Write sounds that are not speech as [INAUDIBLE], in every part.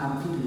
anfibio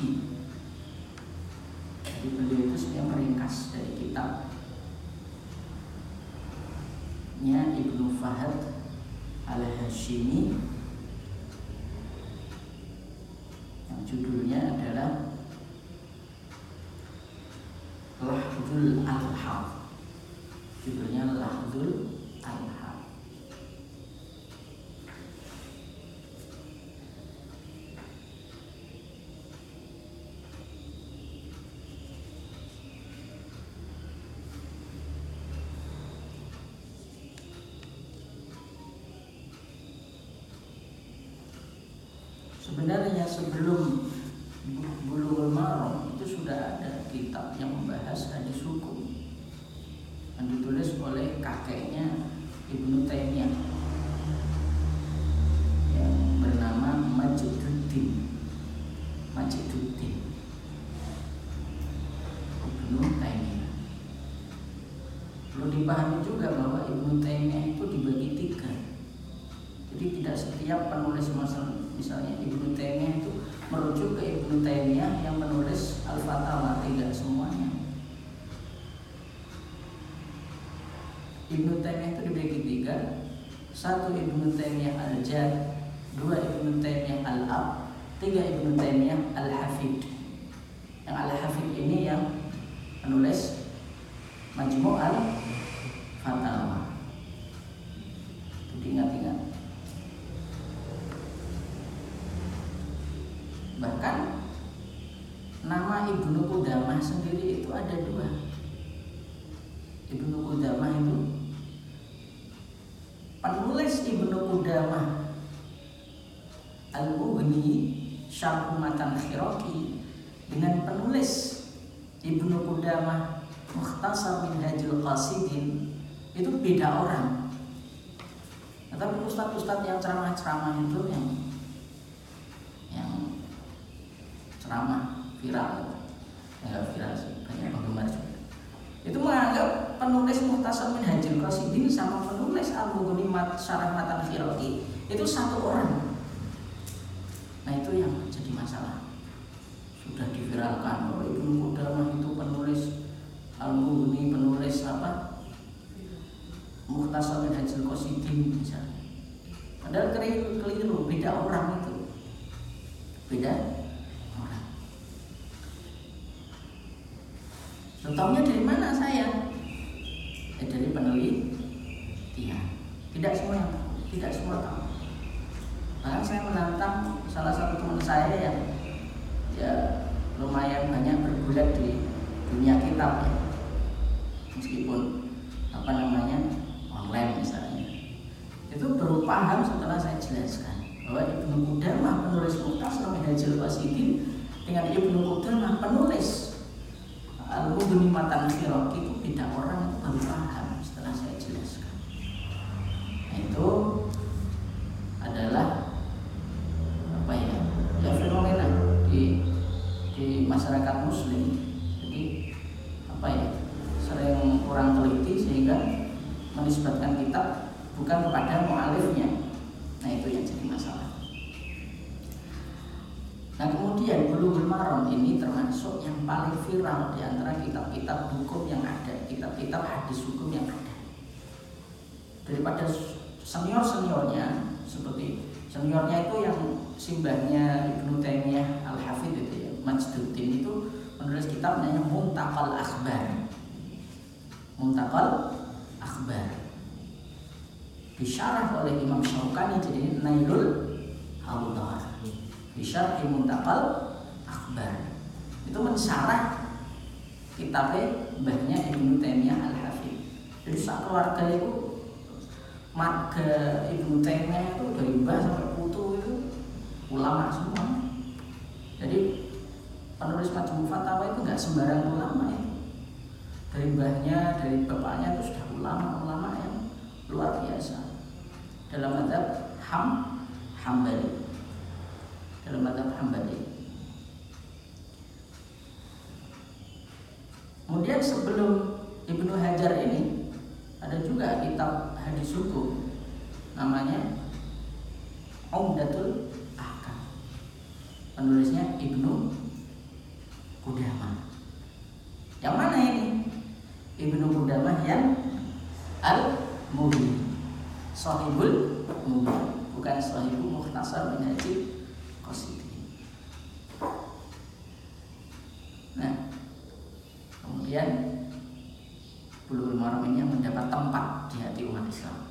Jadi beliau itu sebenarnya meringkas dari kitabnya Ibnu Fahad al Hashimi yang judulnya adalah Lahzul Al-Hafz satu Ibnu Taimiyah al-Jami diviralkan oh Ibnu Qudamah itu penulis Al-Muni penulis apa? Muhtasar bin Hajjal Qasidin misalnya. Padahal keliru, keliru beda orang itu. Beda? Minhajul Wasidin dengan Ibnu Qudamah penulis Al-Mudhuni Matan Firok itu beda orang baru paham setelah saya jelaskan. Nah, itu adalah apa ya? Ya fenomena di di masyarakat Muslim. Jadi apa ya? Sering kurang teliti sehingga menisbatkan kitab bukan kepada mualifnya. Nah itu yang jadi masalah. Nah kemudian Bulughul Maram ini termasuk yang paling viral di antara kitab-kitab hukum yang ada, kitab-kitab hadis hukum yang ada. Daripada senior-seniornya seperti seniornya itu yang simbahnya Ibnu Taimiyah Al Hafidh itu ya, Majduddin itu menulis kitab namanya Muntakal Akhbar. Muntakal Akhbar. Disyarah oleh Imam Syaukani jadi Nailul Awdar. Bisyarhi Muntakal Akbar Itu mensyarah kitabnya mbahnya Ibnu Taimiyah Al-Hafidh Jadi saat keluarga itu marga Ibnu Taimiyah itu dari mbah sampai putu itu. Ulama semua. Jadi penulis Majmu Fatwa itu nggak sembarang ulama ya dari mbahnya, dari bapaknya itu sudah ulama-ulama yang luar biasa dalam adab ham hambali dalam madhab Hambali. Kemudian sebelum Ibnu Hajar ini ada juga kitab hadis hukum namanya Umdatul Ahkam. Penulisnya Ibnu Qudamah. Yang mana ini? Ibnu Qudamah yang Al-Mughni. Sahibul Mughni, bukan Sahibul Mukhtasar Minhajul Qasidin. Nah, kemudian Bulughul Maram ini mendapat tempat di hati umat Islam.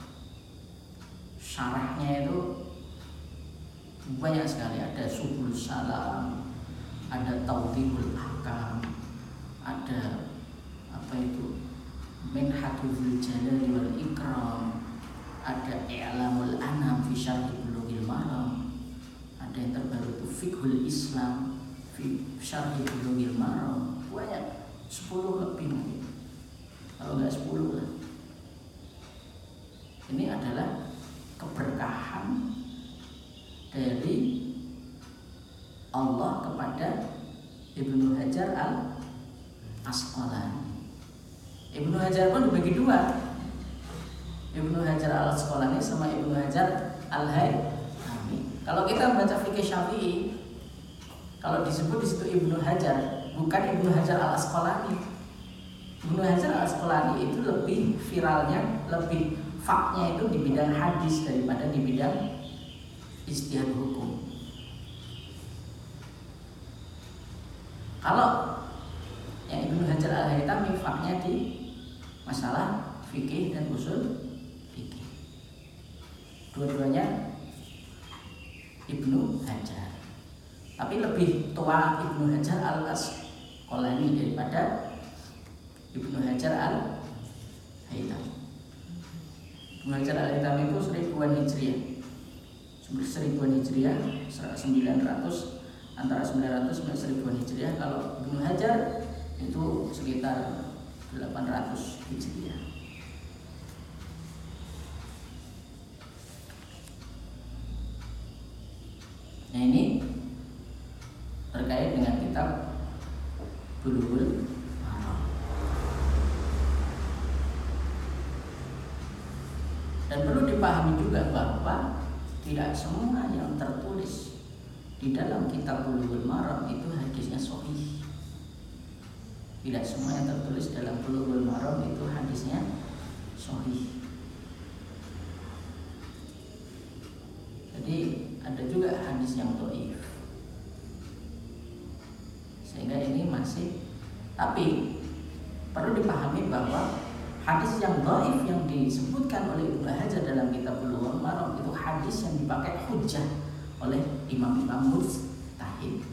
Syarahnya itu banyak sekali ada subul salam, ada tautibul hakam, ada apa itu minhatul jalali wal ikram, ada i'lamul anam fi syarhi bulughil maram, ada yang terbaru itu fikhul Islam fi syarhi bulughil maram banyak. 10 lebih mungkin kalau nggak 10 lah. Ini adalah keberkahan dari Allah kepada Ibnu Hajar al Asqalani Ibnu Hajar pun dibagi dua. Ibnu Hajar al Asqalani sama Ibnu Hajar al Haythami kalau kita baca fikih Syafi'i kalau disebut di situ Ibnu Hajar bukan Ibnu Hajar al Asqalani Ibnu Hajar al Asqalani itu lebih viralnya lebih faknya itu di bidang hadis daripada di bidang istihad hukum. Kalau yang Ibnu Hajar al Haytami faknya di masalah fikih dan usul fikih. Dua-duanya Ibnu Hajar. Tapi lebih tua Ibnu Hajar al Asqalani daripada Ibnu Hajar al Haytami. Ibnu Hajar al Haytami itu seribuan hijriah. Seribuan hijriah 900 antara 900 sampai seribuan hijriah. Kalau Ibnu Hajar itu sekitar 800 hijriah. Nah ini terkait dengan kitab Bulughul Maram dan perlu dipahami juga bahwa tidak semua yang tertulis di dalam kitab Bulughul Maram itu hadisnya sahih. Tidak semua yang tertulis dalam Bulughul Maram itu hadisnya sahih. Jadi ada juga hadis yang doif ini masih tapi perlu dipahami bahwa hadis yang doif yang disebutkan oleh Ibnu Hajar dalam kitab Bulughul Maram itu hadis yang dipakai hujah oleh imam-imam mustahid.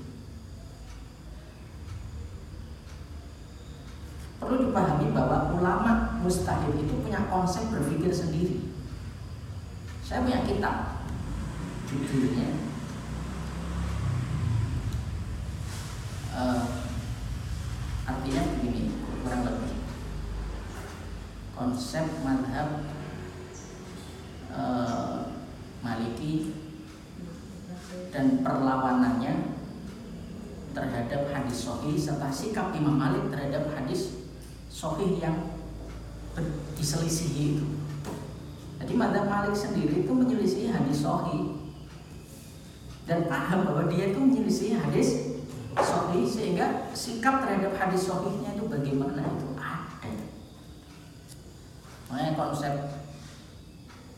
Perlu dipahami bahwa ulama mustahid itu punya konsep berpikir sendiri. Saya punya kitab judulnya uh, artinya begini kurang lebih konsep madhab uh, Maliki dan perlawanannya terhadap hadis sohih serta sikap Imam Malik terhadap hadis sohih yang diselisihi itu. Jadi madhab Malik sendiri itu menyelisih hadis sohih dan paham bahwa dia itu menyelisih hadis sohih sehingga sikap terhadap hadis sohihnya itu bagaimana itu. Makanya konsep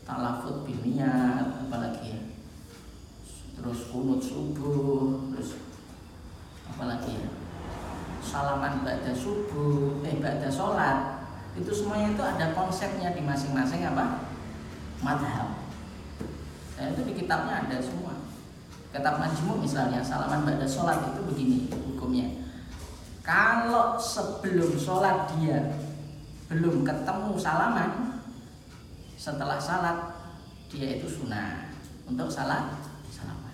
talafut biniat apalagi ya. Terus kunut subuh terus apalagi ya. Salaman pada subuh eh pada sholat itu semuanya itu ada konsepnya di masing-masing apa? Madhab. Saya itu di kitabnya ada semua. Kitab majmu misalnya salaman pada sholat itu begini hukumnya. Kalau sebelum sholat dia belum ketemu salaman setelah salat dia itu sunnah untuk salat salaman.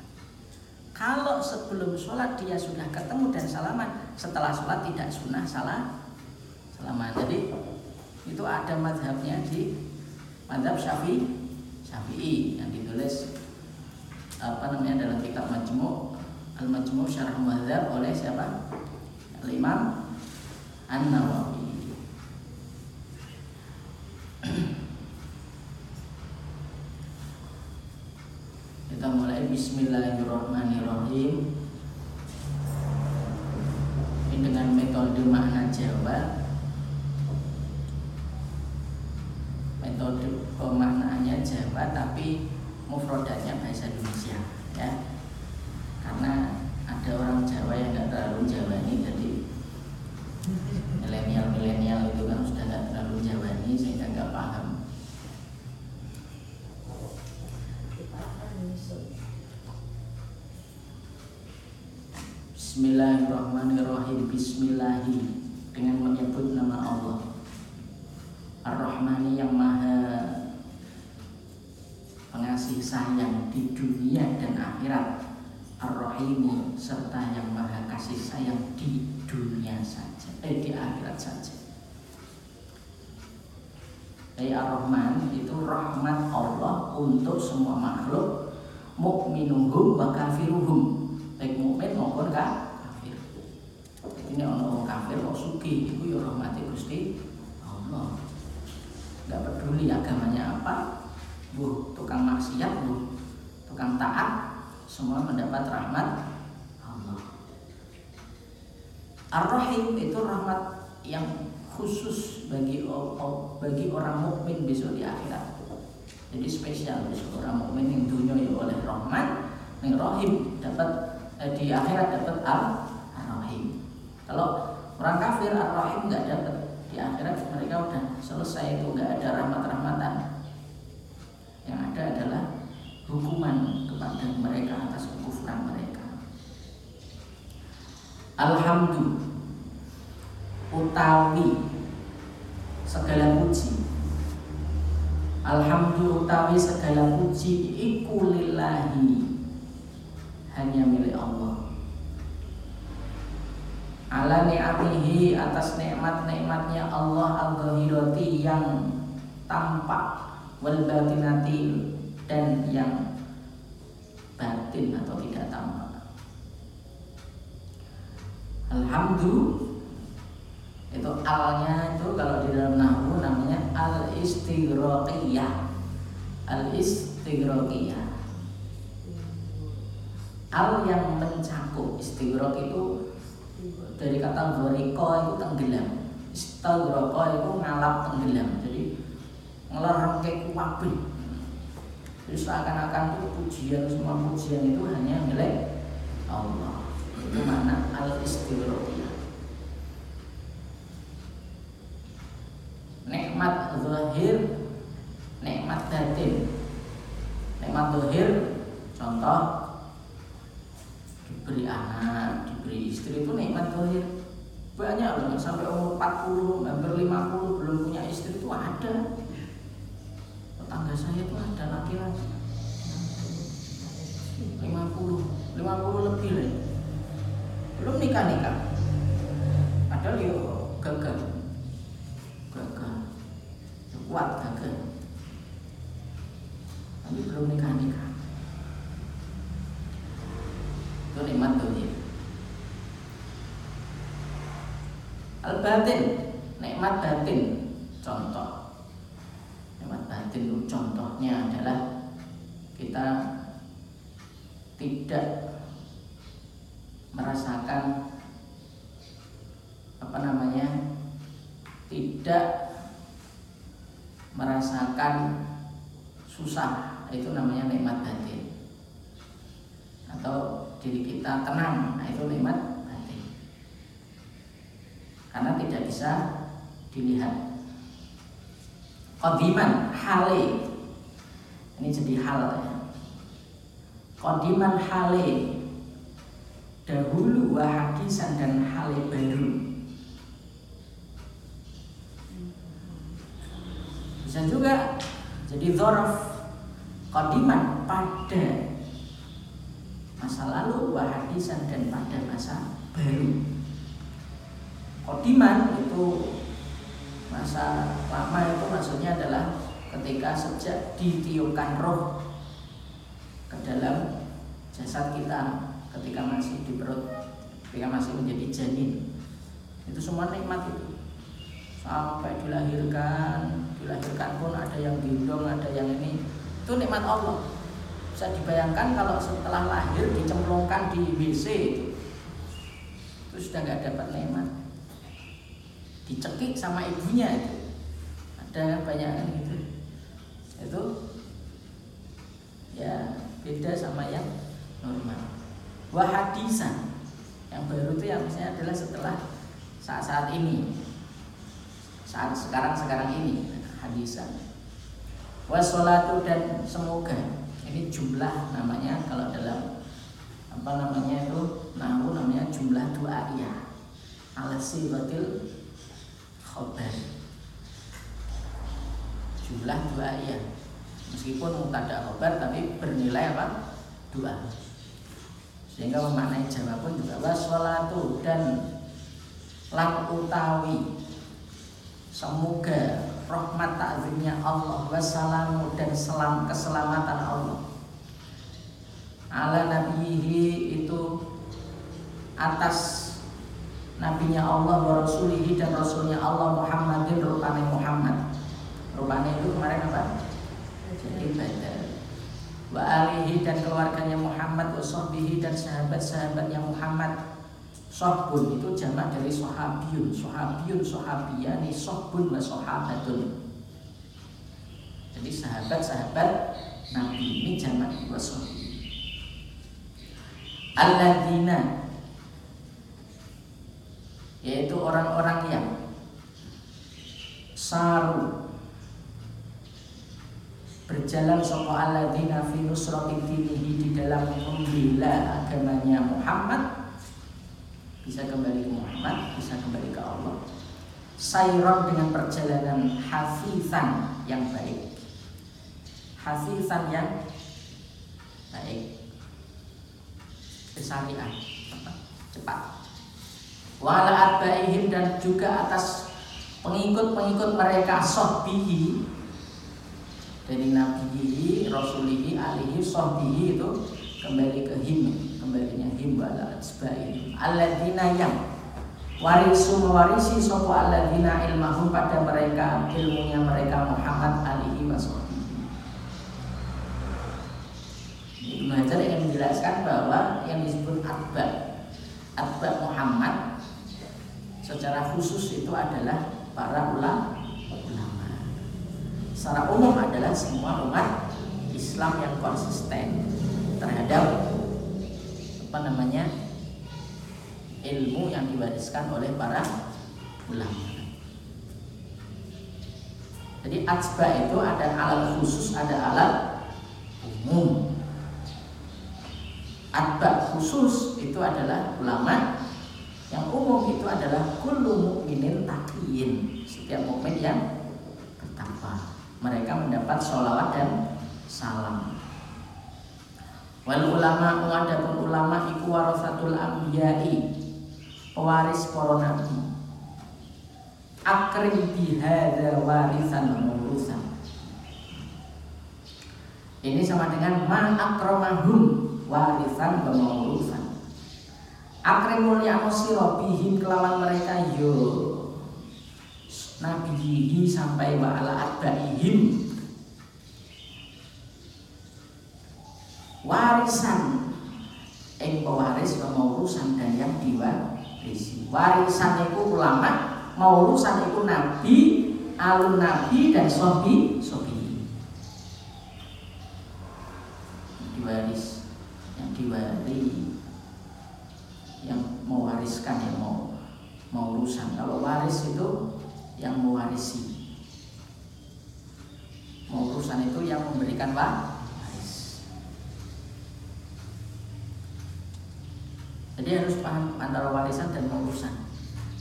Kalau sebelum sholat dia sudah ketemu dan salaman, setelah sholat tidak sunnah salah salaman. Jadi itu ada madhabnya di madhab syafi'i syafi'i yang ditulis apa namanya dalam kitab majmu al majmu syarah madhab oleh siapa al imam an nawawi Kita mulai Bismillahirrahmanirrahim. Ini dengan metode makna Jawa. Metode pemaknaannya Jawa Tapi mufrodatnya bahasa Indonesia ya Karena ada orang Jawa yang nggak terlalu Jawa ini Jadi milenial-milenial itu kan sudah nggak terlalu Jawa ini Sehingga nggak paham Bismillahirrahmanirrahim Bismillahi Dengan menyebut nama Allah Ar-Rahmani yang maha Pengasih sayang di dunia dan akhirat Ar-Rahimi Serta yang maha kasih sayang di dunia saja. Eh di akhirat saja. Jadi Ar-Rahman itu rahmat Allah untuk semua makhluk. Mukminuhum wa kafiruhum. Baik mukmin maupun kafir. Jadi ini orang kafir kok suki Itu ya rahmati Gusti Allah. Gak peduli agamanya apa. Bu, tukang maksiat bu Tukang taat Semua mendapat rahmat Allah Ar-Rahim itu rahmat yang khusus bagi bagi orang mukmin besok di akhirat. Jadi spesial besok orang mukmin yang dunia ya oleh Rahman, yang Rahim dapat eh, di akhirat dapat Ar-Rahim. Kalau orang kafir Ar-Rahim nggak dapat di akhirat mereka udah selesai itu nggak ada rahmat-rahmatan. Yang ada adalah hukuman kepada mereka atas kekufuran mereka. Alhamdulillah utawi segala puji. Alhamdulillah utawi segala puji iku lillahi. Hanya milik Allah. Ala ni'amihi atas nikmat-nikmatnya Allah al-zahirati yang tampak wal batinati dan yang batin atau tidak tampak Alhamdulillah itu alnya itu kalau di dalam nahwu namanya al istighraqiyah al istighraqiyah al yang mencakup istighraq itu dari kata ghariko itu tenggelam. Istighraqo itu ngalap tenggelam. Jadi ngelarang kuwabe Jadi seakan-akan itu pujian semua pujian itu hanya milik Allah. Itu mana al istighraqiyah. Nikmat zahir, nikmat batin. Nikmat zahir contoh diberi anak, diberi istri itu nikmat zahir. Banyak loh sampai umur 40, hampir 50 belum punya istri itu ada. Tetangga saya itu ada laki-laki 50, 50 lebih lah. Belum nikah-nikah. Padahal yo gagal. Gagal. Kuat gagal. Tapi belum nikah-nikah. Itu nikmat dunia. Al-batin, nikmat batin. Contoh. Nikmat batin itu contohnya adalah kita tidak merasakan apa namanya tidak merasakan susah itu namanya nikmat batin. Atau diri kita tenang nah itu nikmat batin. Karena tidak bisa dilihat. Kodiman hale. Ini jadi hal ya. Kodiman hale dahulu wahadisan dan hale baru. Bisa juga jadi zorof kodiman pada masa lalu wahadisan dan pada masa baru. Kodiman itu masa lama itu maksudnya adalah ketika sejak ditiupkan roh ke dalam jasad kita ketika masih di perut ketika masih menjadi janin. Itu semua nikmat itu. Sampai dilahirkan dilahirkan pun ada yang gendong ada yang ini. Itu nikmat Allah. Bisa dibayangkan kalau setelah lahir dicemplungkan di WC itu itu sudah nggak dapat nikmat. Dicekik sama ibunya itu. Ada banyak kan gitu. Itu ya beda sama yang normal wahadisan. Yang baru itu yang misalnya adalah setelah saat-saat ini. Saat sekarang-sekarang ini hadisan. Wasolatu dan semoga. Ini jumlah namanya kalau dalam apa namanya itu nahu namanya jumlah doa ya ala sifatil khobar. Jumlah doa ya meskipun mutada khobar tapi bernilai apa? Doa sehingga memaknai jawab pun juga wasolatu dan lam utawi. Semoga rahmat takzimnya Allah wassalamu dan selam keselamatan Allah. Ala nabihi itu atas nabinya Allah wa rasulihi dan rasulnya Allah Muhammadin rupane Muhammad. Rupane itu kemarin apa? Jadi wa alihi dan keluarganya Muhammad wa sahbihi dan sahabat-sahabatnya Muhammad. Sohbun itu jamak dari sohabiyun Sohabiyun, sohabiyani, sohbun wa sohabatun. Jadi sahabat-sahabat Nabi ini jamak wa sohbi Alladina Yaitu orang-orang yang Saru Berjalan sopa alladina fi nusrati dinihi Di dalam membela agamanya Muhammad bisa kembali ke Muhammad, bisa kembali ke Allah. Sayron dengan perjalanan hafizan yang baik. Hafizan yang baik. Kesarian, cepat. Wala atbaihim dan juga atas pengikut-pengikut mereka sohbihi dari nabihi, rasulihi, alihi, sohbihi itu kembali ke him kembalinya him wala atsbaihim alladzina yang warisu mewarisi sopo alladzina ilmahum pada mereka ilmunya mereka Muhammad alihi wasahbihi Ibnu Hajar ingin menjelaskan bahwa yang disebut atba atba Muhammad secara khusus itu adalah para ulama secara umum adalah semua umat Islam yang konsisten terhadap apa namanya ilmu yang diwariskan oleh para ulama. Jadi atsba itu ada alat khusus, ada alat umum. Atba khusus itu adalah ulama, yang umum itu adalah kullu mukminin taqiyin. Setiap mukmin yang bertakwa. Mereka mendapat sholawat dan salam. Wal ulama adapun ulama iku warasatul anbiya'i pewaris para nabi. Akrim bihada warisan maurusan ini sama dengan ma akromahum warisan maurusan akrim mulia sira bihim kelawan mereka yo nabihi sampai wa ala adbaihim warisan. Ing pewaris pemaurusan dan yang diwarisi. Warisan itu ulama mau urusan itu nabi alun nabi dan sobi sobi. Diwaris yang diwari yang mewariskan yang mau mau urusan kalau waris itu yang mewarisi. Mau urusan itu yang memberikan waris jadi harus paham antara warisan dan urusan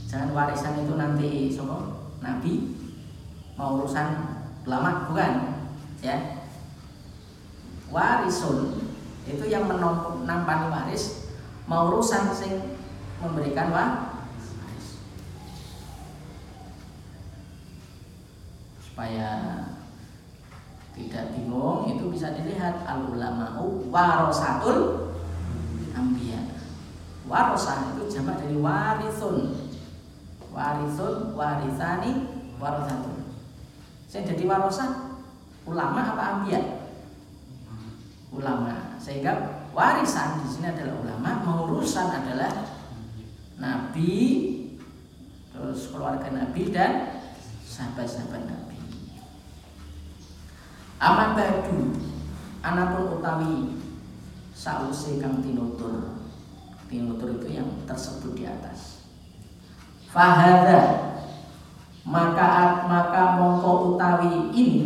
Jangan warisan itu nanti sopo nabi. Mau urusan lama bukan? Ya. Warisun itu yang menampani waris. Mau urusan sing memberikan waris. Supaya tidak bingung itu bisa dilihat. Al ulama warasatul ambiya. Warosah itu jamak dari warisun. Warisun warisani warosatun saya jadi warosan ulama apa ambia ulama. Sehingga warisan di sini adalah ulama mengurusan adalah nabi terus keluarga nabi dan sahabat-sahabat nabi amat badu anapun utawi sause kang tinutur. Tinutur itu yang tersebut di atas. Fahada maka maka mongko utawi ini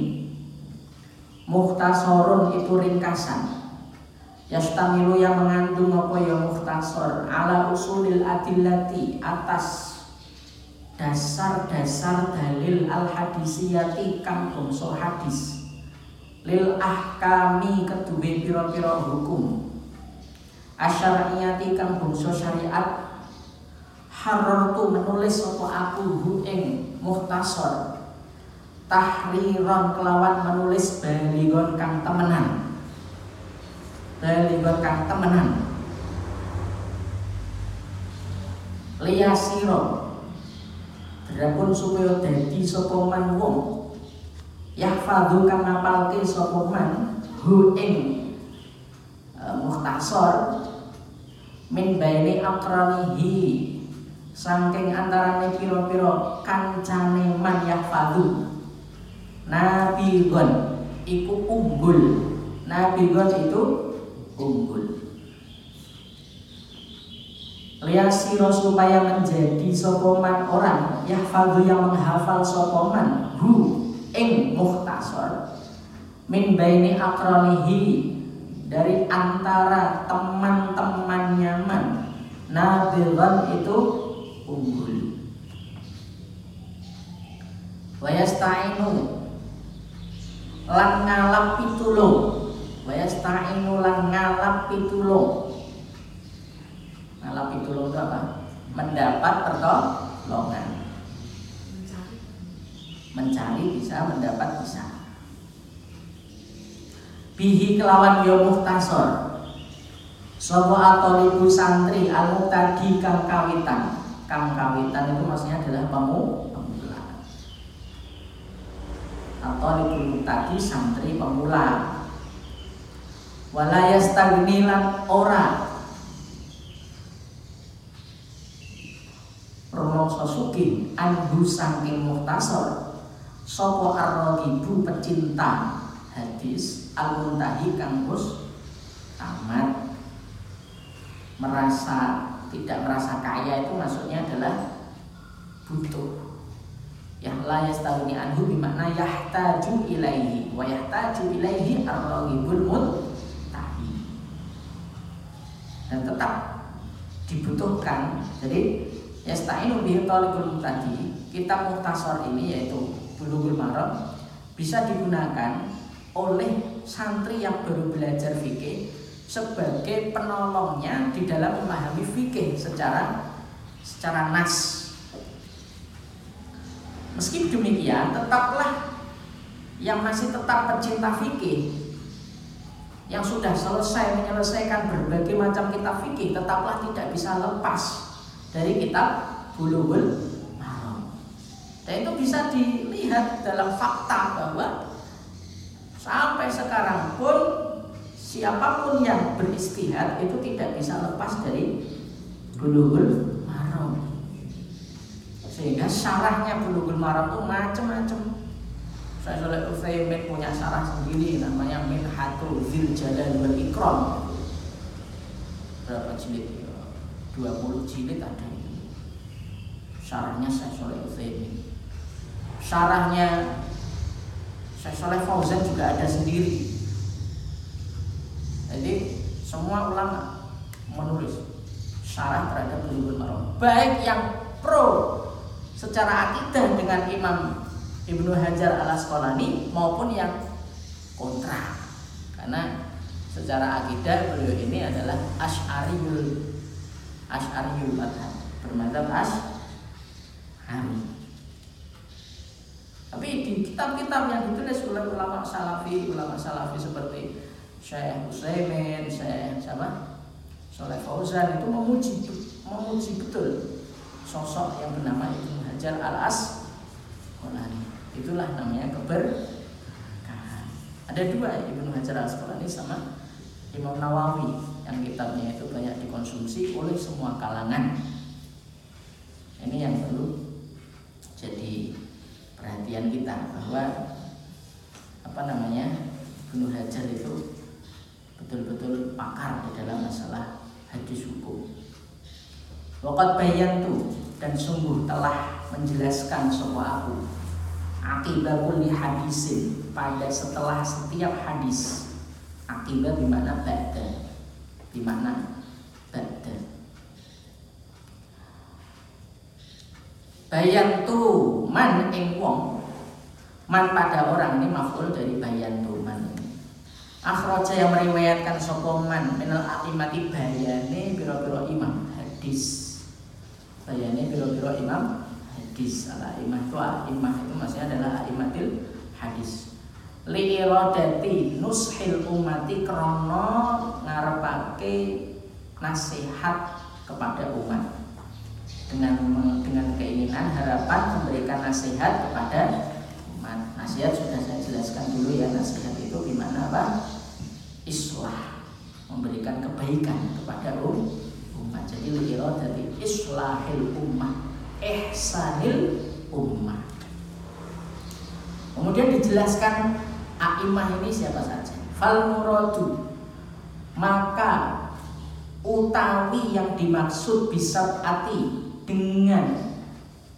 muhtasorun itu ringkasan. Yastamilu yang mengandung apa ya muhtasor ala usulil adillati atas dasar-dasar dalil al hadisiyati kang bangsa hadis lil ahkami kedue pira-pira hukum. Asyariyati kang bangsa syariat tu menulis apa aku hu muhtasor tahriron kelawan menulis baligon kang temenan. Baligon kang temenan. Liyasiro. Berapun supaya dadi sapa man wong yahfadhu kang ngapalke sapa man? Hu ing. E, muhtasor. Min baini akranihi Sangking antarane piro-piro kancane man yahfadu Nabigon iku unggul. Nabigon itu unggul. Liasiro supaya menjadi sopoman orang Yahfadu yang menghafal sopoman Hu ing muhtasor Min baini akronihi Dari antara teman-temannya man Nabigon itu unggul. Wayasta'inu lan ngalap pitulung wayasta'inu lan ngalap pitulung ngalap pitulung itu apa? mendapat pertolongan mencari bisa mendapat bisa. Bihi kelawan yo muhtasor. Sopo atau ibu santri al tadi kang kawitan? Kang kawitan itu maksudnya adalah pemu pemula. Atau dulu tadi santri pemula. Walayas tagnilan ora. Rumongso suki anhu saking muhtasor Sopo ibu pecinta hadis al-muntahi kang wis tamat merasa tidak merasa kaya itu maksudnya adalah butuh. Ya la yastawni anhu bimakna yahtaju ilaihi wa yahtaju ilaihi ar-raghibul muntahi. Dan tetap dibutuhkan. Jadi yasta'inu bihi talikul tadi kitab muhtasar ini yaitu bulughul maram bisa digunakan oleh santri yang baru belajar fikih sebagai penolongnya di dalam memahami fikih secara secara nas. Meski demikian, tetaplah yang masih tetap pecinta fikih yang sudah selesai menyelesaikan berbagai macam kitab fikih tetaplah tidak bisa lepas dari kitab Bulughul. Dan itu bisa dilihat dalam fakta bahwa sampai sekarang pun siapa pun yang beristihad itu tidak bisa lepas dari bulughul maram. Sehingga syarahnya bulughul maram itu macam-macam. Saya Soleh Utsaimin punya syarah sendiri namanya Minhatul Zil Jalal wal Ikram. Berapa jilid? 20 jilid ada. Syarahnya saya Soleh Utsaimin. Syarahnya saya Soleh Fauzan juga ada sendiri jadi semua ulama menulis syarah terhadap Bulughul Maram. Baik yang pro secara akidah dengan Imam Ibnu Hajar al Asqalani maupun yang kontra. Karena secara akidah beliau ini adalah Asy'ariyul Asy'ariyul madhab, bermadzhab Asy'ari. Tapi di kitab-kitab yang ditulis oleh ulama salafi, ulama salafi seperti Syekh Utsaimin, Syekh siapa? Soleh Fauzan itu memuji memuji betul sosok yang bernama Ibnu Hajar Al Asqalani. Itulah namanya keberkahan. Ada dua Ibnu Hajar Al Asqalani sama Imam Nawawi yang kitabnya itu banyak dikonsumsi oleh semua kalangan. Ini yang perlu jadi perhatian kita bahwa apa namanya Ibnu Hajar itu betul-betul pakar di dalam masalah hadis hukum. Wakat bayan tu dan sungguh telah menjelaskan semua aku akibat kulli hadisin pada setelah setiap hadis akibat di mana ba'da di mana ba'da bayan tu man ing wong. Man pada orang ini maf'ul dari bayan tu man Akhraja yang meriwayatkan sokoman minal akimati bayane biro-biro imam hadis. Bayane biro-biro imam hadis. Ala imah itu imah itu maksudnya adalah imatil hadis. Li iradati nushil umati krono ngarepake nasihat kepada umat dengan dengan keinginan harapan memberikan nasihat kepada umat. Nasihat sudah saya jelaskan dulu ya nasihat itu gimana pak? Islah memberikan kebaikan kepada umat. Jadi lihat dari islahil umat ihsanil umat kemudian dijelaskan aimah ini siapa saja? Fal muradu maka utawi yang dimaksud bisa ati dengan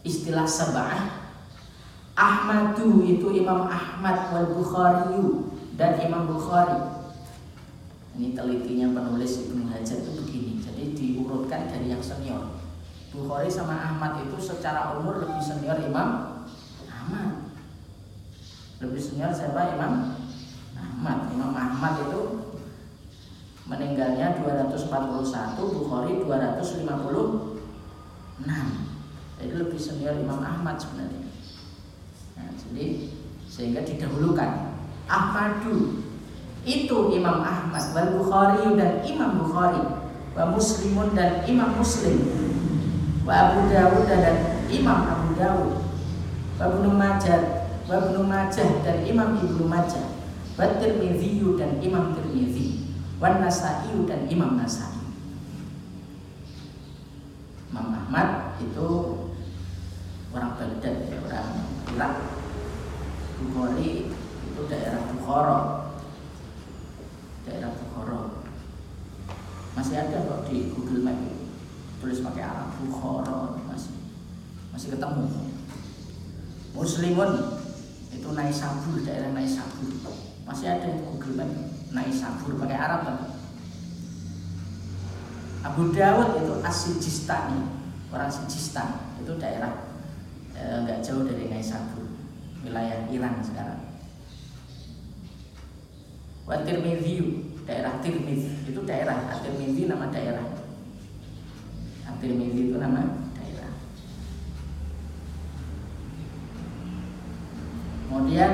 istilah sabah Ahmadu itu Imam Ahmad wal Bukhari dan Imam Bukhari. Ini telitinya penulis Ibnu Hajar itu begini. Jadi diurutkan dari yang senior. Bukhari sama Ahmad itu secara umur lebih senior Imam Ahmad. Lebih senior siapa Imam Ahmad. Imam Ahmad itu meninggalnya 241, Bukhari 256. Jadi lebih senior Imam Ahmad sebenarnya. Nah, jadi sehingga didahulukan. Ahmadu. Itu Imam Ahmad. Wal Bukhari dan Imam Bukhari. Wa Muslimun dan Imam Muslim. Wa Abu Dawud dan Imam Abu Dawud. Wa Ibnu Majah. Wa Ibnu Majah dan Imam Ibnu Majah. Wa Tirmidzi dan Imam Tirmidzi wa Nasa'i dan Imam Nasa'i Imam Ahmad itu orang Baghdad ya orang Irak. Bukhari itu daerah Bukhara. Daerah Bukhara. Masih ada kok di Google Map tulis pakai Arab Bukhara masih masih ketemu. Muslimun itu Naisabur daerah Naisabur. Masih ada di Google Map Naisabur pakai Arab kan? Abu Dawud itu Asijistani orang Sijistan. Itu daerah eh, nggak jauh dari Naisabur wilayah Iran sekarang. Wa Tirmidzi daerah Tirmidzi itu daerah. Tirmidzi nama daerah. Tirmidzi itu nama daerah. Kemudian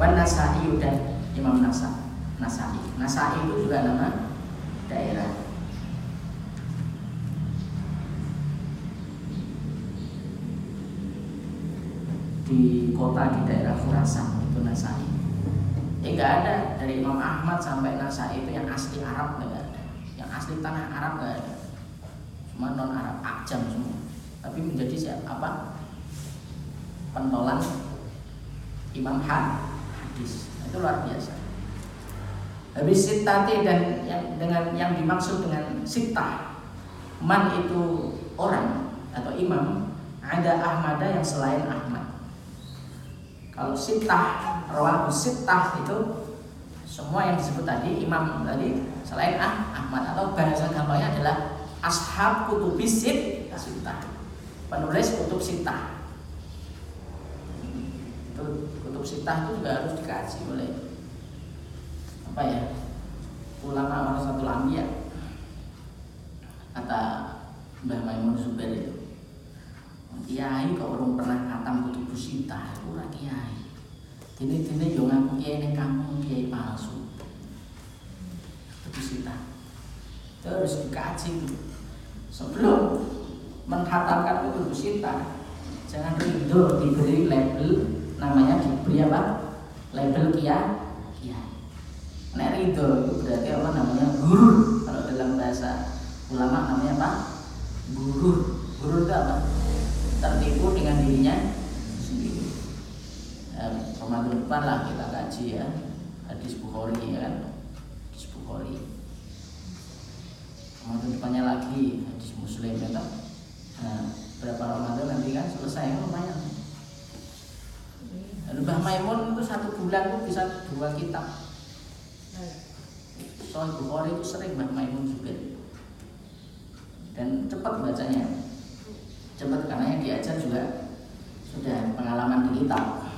Wan Nasai dan Imam Nasa Nasai. Nasai itu juga nama daerah di kota di daerah Khurasan itu Nasai. Ya ada dari Imam Ahmad sampai Nasai itu yang asli Arab nggak ada, yang asli tanah Arab nggak ada, cuma non Arab Ajam semua. Tapi menjadi siapa apa pentolan Imam hadis itu luar biasa. Habis sitati dan yang dengan yang dimaksud dengan sitah man itu orang atau imam ada Ahmada yang selain Ahmad kalau sitah, rawahu sitah itu semua yang disebut tadi imam tadi selain ah, Ahmad atau bahasa gampangnya adalah ashab kutub sit sitah. Penulis kutub sitah. Itu kutub sitah itu juga harus dikaji oleh apa ya? ulama satu anbiya kata Mbah Maimun Zubair itu kiai kok belum pernah khatam kutubu sita ora kiai. Dene dene yo ngaku kiai ning kampung kiai palsu. Kutubu sita terus dikaji sebelum menghatamkan kutubu sita jangan rindu diberi label namanya diberi apa? Label kiai kiai. Nek rindu itu berarti apa namanya? Guru. Kalau dalam bahasa ulama namanya apa? Guru. Guru itu apa tertipu dengan dirinya sendiri. Ramadan depan lah kita kaji ya hadis Bukhari ya kan hadis Bukhari. Ramadan depannya lagi hadis Muslim ya kan. Nah, berapa Ramadan nanti kan selesai kan lumayan. Lalu Mbah Maimun itu satu bulan tuh bisa dua kitab. Soal Bukhari itu sering Mbah Maimun juga dan cepat bacanya cepat karena yang diajar juga sudah pengalaman di kitab.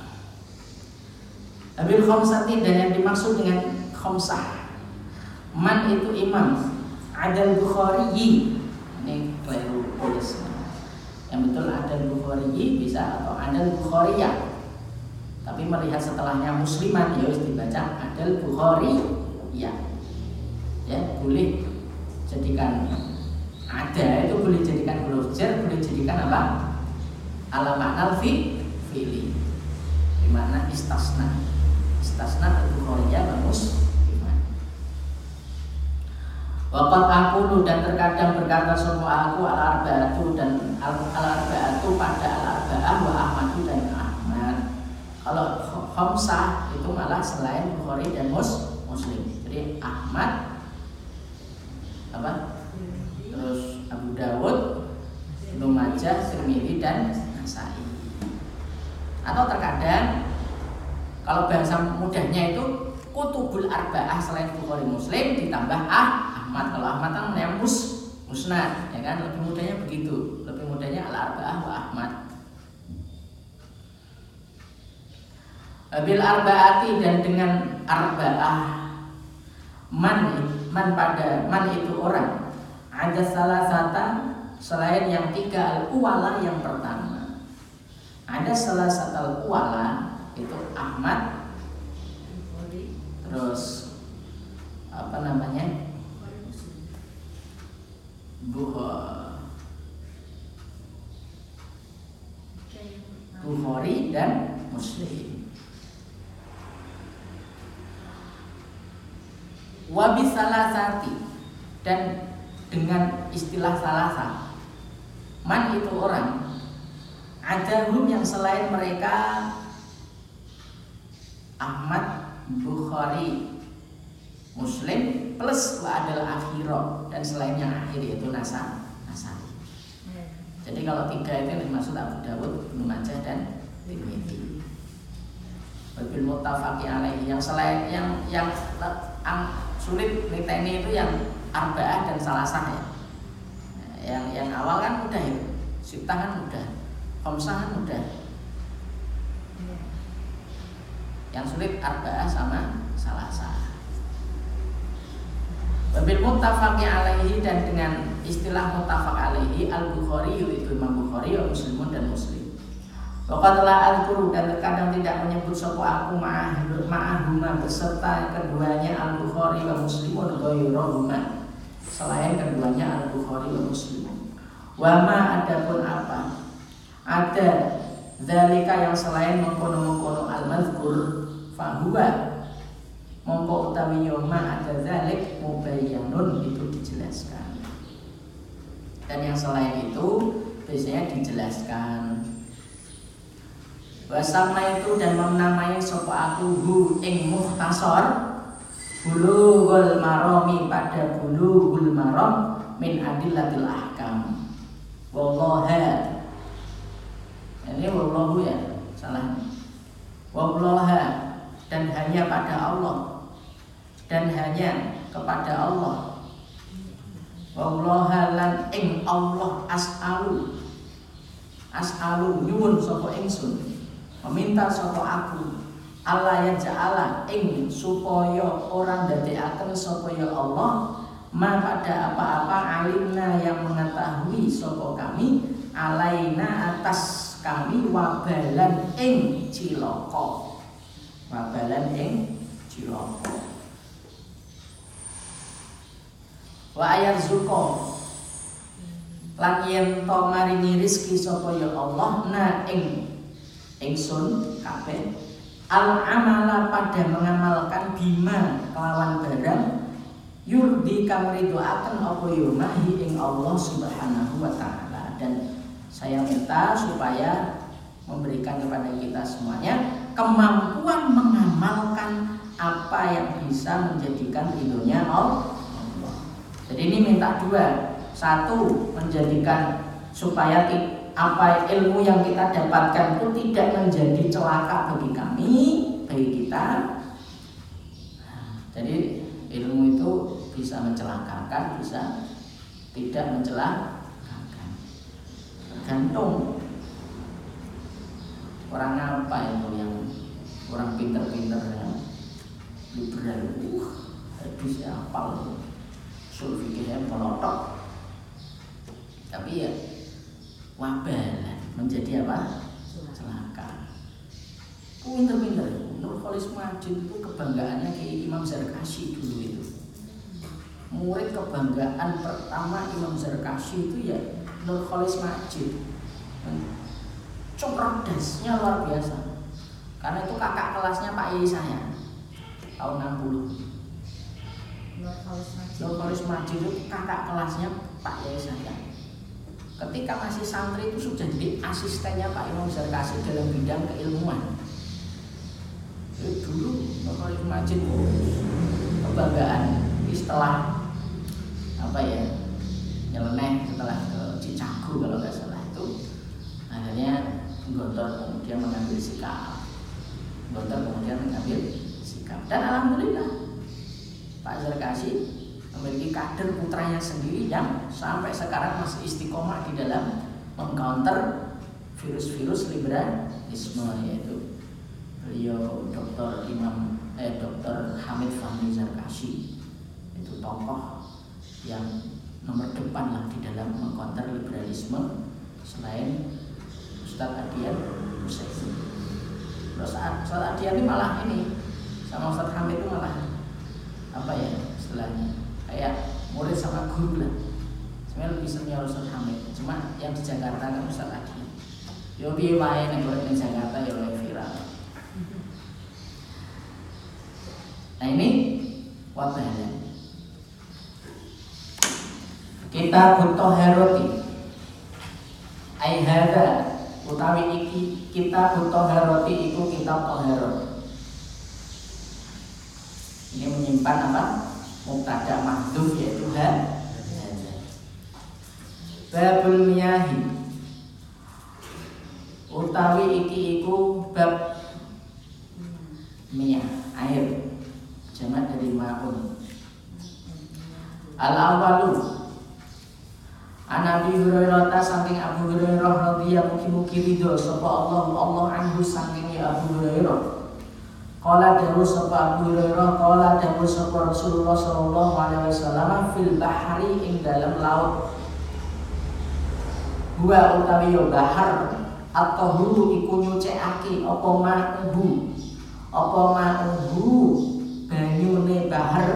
Abil khomsati dan yang dimaksud dengan khomsah. Man itu imam Adal Bukhari. Ini keliru tulis. Yang betul Adal Bukhari bisa atau Adal Bukhariya. Tapi melihat setelahnya musliman ya dibaca Adal Bukhari ya Ya boleh jadikan ada itu boleh jadikan jar boleh jadikan apa? Alamat alfi fili. Di mana istasna. Istasna itu korea bagus. Wakat aku dan terkadang berkata semua aku al arbaatu dan al arbaatu pada al arbaah wa ahmadu dan ahmad. Kalau khamsah itu malah selain bukhari dan mus muslim. Jadi ahmad apa Abu Dawud, Ibnu Majah, Tirmidzi dan Nasai. Atau terkadang kalau bahasa mudahnya itu kutubul arba'ah selain Bukhari Muslim ditambah ah Ahmad. Kalau Ahmad kan namanya mus musnad, ya kan? Lebih mudahnya begitu. Lebih mudahnya al arba'ah wa Ahmad. Bil arba'ati dan dengan arba'ah man man pada man itu orang ada salah satu selain yang tiga al uwala yang pertama. Ada salah satu al uwala itu Ahmad. Terus apa namanya? Bukhari dan Muslim. Wabi salasati. Dan dengan istilah salasa man itu orang ada hum yang selain mereka Ahmad Bukhari Muslim plus wa adalah akhiro dan selain yang akhir yaitu nasa nasari. Jadi kalau tiga itu dimaksud Abu Dawud, Ibnu Majah dan Tirmidzi. Wabil mutafaqi alaihi. Yang selain yang yang, yang sulit niteni itu yang arba'ah dan salasah ya. Yang yang awal kan mudah itu. Sitah kan mudah. Khamsah kan mudah. Iya. Yang sulit arba'ah sama salasah. Wabil muttafaqi alaihi dan dengan istilah muttafaq alaihi al-Bukhari itu Imam Bukhari wa Muslimun dan Muslim. Waqad la al dan terkadang tidak menyebut sopo aku ma'ah ma'ahuma beserta keduanya al-Bukhari wa Muslimun ghairuhuma. Selain keduanya al-Bukhari wa Muslimun. Wa ma adapun apa? Ada zalika yang selain mengkono-mengkono al-mazkur fahuwa mongko utawi yoma ada zalik mubayyanun itu dijelaskan dan yang selain itu biasanya dijelaskan Wasama itu dan menamai sopo aku hu ing muhtasor Bulughul maromi pada bulughul marom min adillatil ahkam. Wallaha Ini wallahu ya salah Wallaha dan hanya pada Allah. Dan hanya kepada Allah. Wallaha lan ing Allah as'alu. As'alu nyuwun sapa ingsun. Meminta sapa aku Allah ya ja'ala ing supaya orang dadekaken sapa ya Allah ma pada apa-apa alimna yang mengetahui sapa kami alaina atas kami wabalan ing cilaka. Wabalan ing cilaka. Wa ayat zuko. Lan to maringi rizki sapa ya Allah na ing ingsun kabeh al amala pada mengamalkan bima kelawan barang yurdi kang ridhoaken apa yumahi ing Allah Subhanahu wa taala. Dan saya minta supaya memberikan kepada kita semuanya kemampuan mengamalkan apa yang bisa menjadikan ridhonya Allah. Jadi ini minta dua. Satu, menjadikan supaya apa ilmu yang kita dapatkan itu tidak menjadi celaka bagi kami, bagi kita. Jadi ilmu itu bisa mencelakakan, bisa tidak mencelakakan. Tergantung orang apa itu yang orang pinter-pinter yang liberal, uh, hadisnya hafal usul fikihnya pelotok tapi ya wabalan menjadi apa pinter-pinter Nur Khalis Majid itu kebanggaannya kayak Imam Zarkashi dulu itu. Murid kebanggaan pertama Imam Zarkashi itu ya Nur Khalis Majid cerdasnya luar biasa. Karena itu kakak kelasnya Pak Yai saya tahun 60 Nurholis Majid itu kakak kelasnya Pak Yai saya. Ketika masih santri itu sudah jadi asistennya Pak Imam Zarkasi dalam bidang keilmuan. Dulu Nurholis Majid itu kebanggaan setelah apa ya nyeleneh setelah ke Cicago kalau nggak salah itu akhirnya Gontor kemudian mengambil sikap. Gontor kemudian mengambil sikap. Dan alhamdulillah Pak Zarkasi memiliki kader putranya sendiri yang sampai sekarang masih istiqomah di dalam mengcounter virus-virus liberalisme yaitu beliau Dr. Imam eh Dr. Hamid Fahmi Zarkasi itu tokoh yang nomor depan lah di dalam mengcounter liberalisme selain Ustadz Adian. Terus Ustadz Adian ini malah ini sama Ustadz Hamid itu malah apa ya istilahnya kayak murid sama guru lah sebenarnya lebih senior Ustaz Hamid cuma yang di Jakarta kan Ustaz Adi yo piye wae nek di Jakarta ya oleh viral ini wabahnya kita butuh heroti ai utawi iki kita butuh heroti itu kitab toherot ini menyimpan apa? Mubtada mahdhuf yaitu ha. Babul miyahi. utawi iki iku bab miyah air jamak dari maun al awalu An Abi saking Abu Hurairah radhiyallahu mugi-mugi ridho sapa Allah Allah anhu saking ya Abu Hurairah. Qala dawu sapa Abu Hurairah qala dawu sapa Rasulullah sallallahu alaihi wasallam fil bahri ing dalam laut. Huwa utawi yo bahar atau hulu iku nyucekake apa ma'uhu? Apa ma'uhu banyune bahar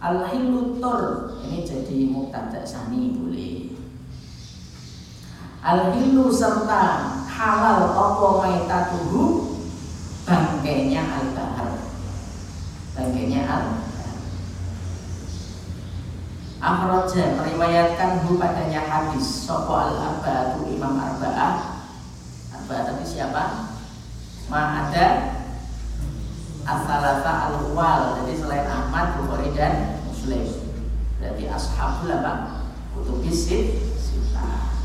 al hilutur ini jadi mubtada sani boleh. Al hilu serta halal apa maitatuhu bangkainya al bahar bangkainya al Akhraja meriwayatkan hu padanya hadis Sopo al-abadu imam arba'ah. Arba'ah tapi siapa? Ma ada Asalata al-wal Jadi selain Ahmad, Bukhari dan Muslim. Berarti ashabul apa? Kutubis sita.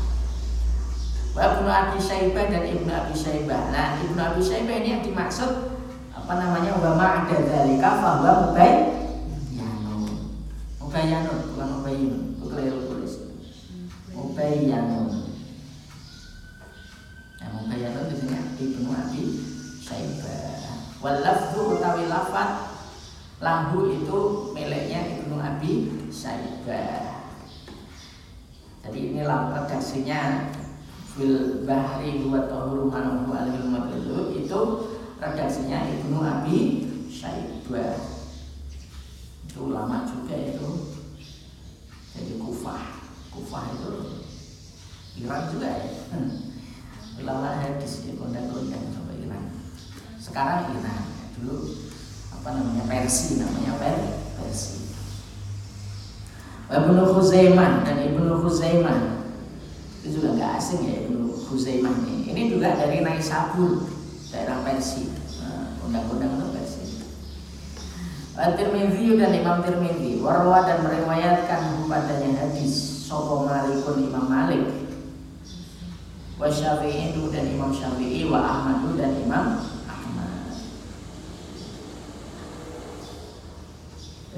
Wa Ibnu Abi Syaibah dan Ibnu Abi Syaibah. Nah Ibnu Abi Syaibah ini yang dimaksud Apa namanya? Wa ma'ada dhalika fahuwa mubayin Mubayyanun, bukan mubayyinun. Keliru tulis. Mubayyanun. Nah mubayyanun sini Ibnu Abi Syaibah Wal lafzu utawi lafad Lahu itu miliknya Ibnu Abi Syaibah. Jadi ini redaksinya Fil bahri huwa tahuru manuhu alil mabilu Itu redaksinya Ibnu Abi Syaibah. Itu lama juga itu. Jadi kufah. Kufah itu Iran juga ya. Ulama hadis ya kondang-kondang sampai Iran sekarang Iran dulu apa namanya Persi namanya per Persi. Ibnu Khuzaimah dan Ibnu Khuzaimah. Itu juga nggak asing ya Ibnu Khuzaimah ini. Ini juga dari Naisabur daerah Persi. Undang-undang itu Persi. Al-Tirmidzi dan Imam Tirmidzi warwa dan meriwayatkan padanya hadis Sopo Malikun Imam Malik? Wa Syafi'i dan Imam Syafi'i Wa Ahmadu dan Imam Ahmad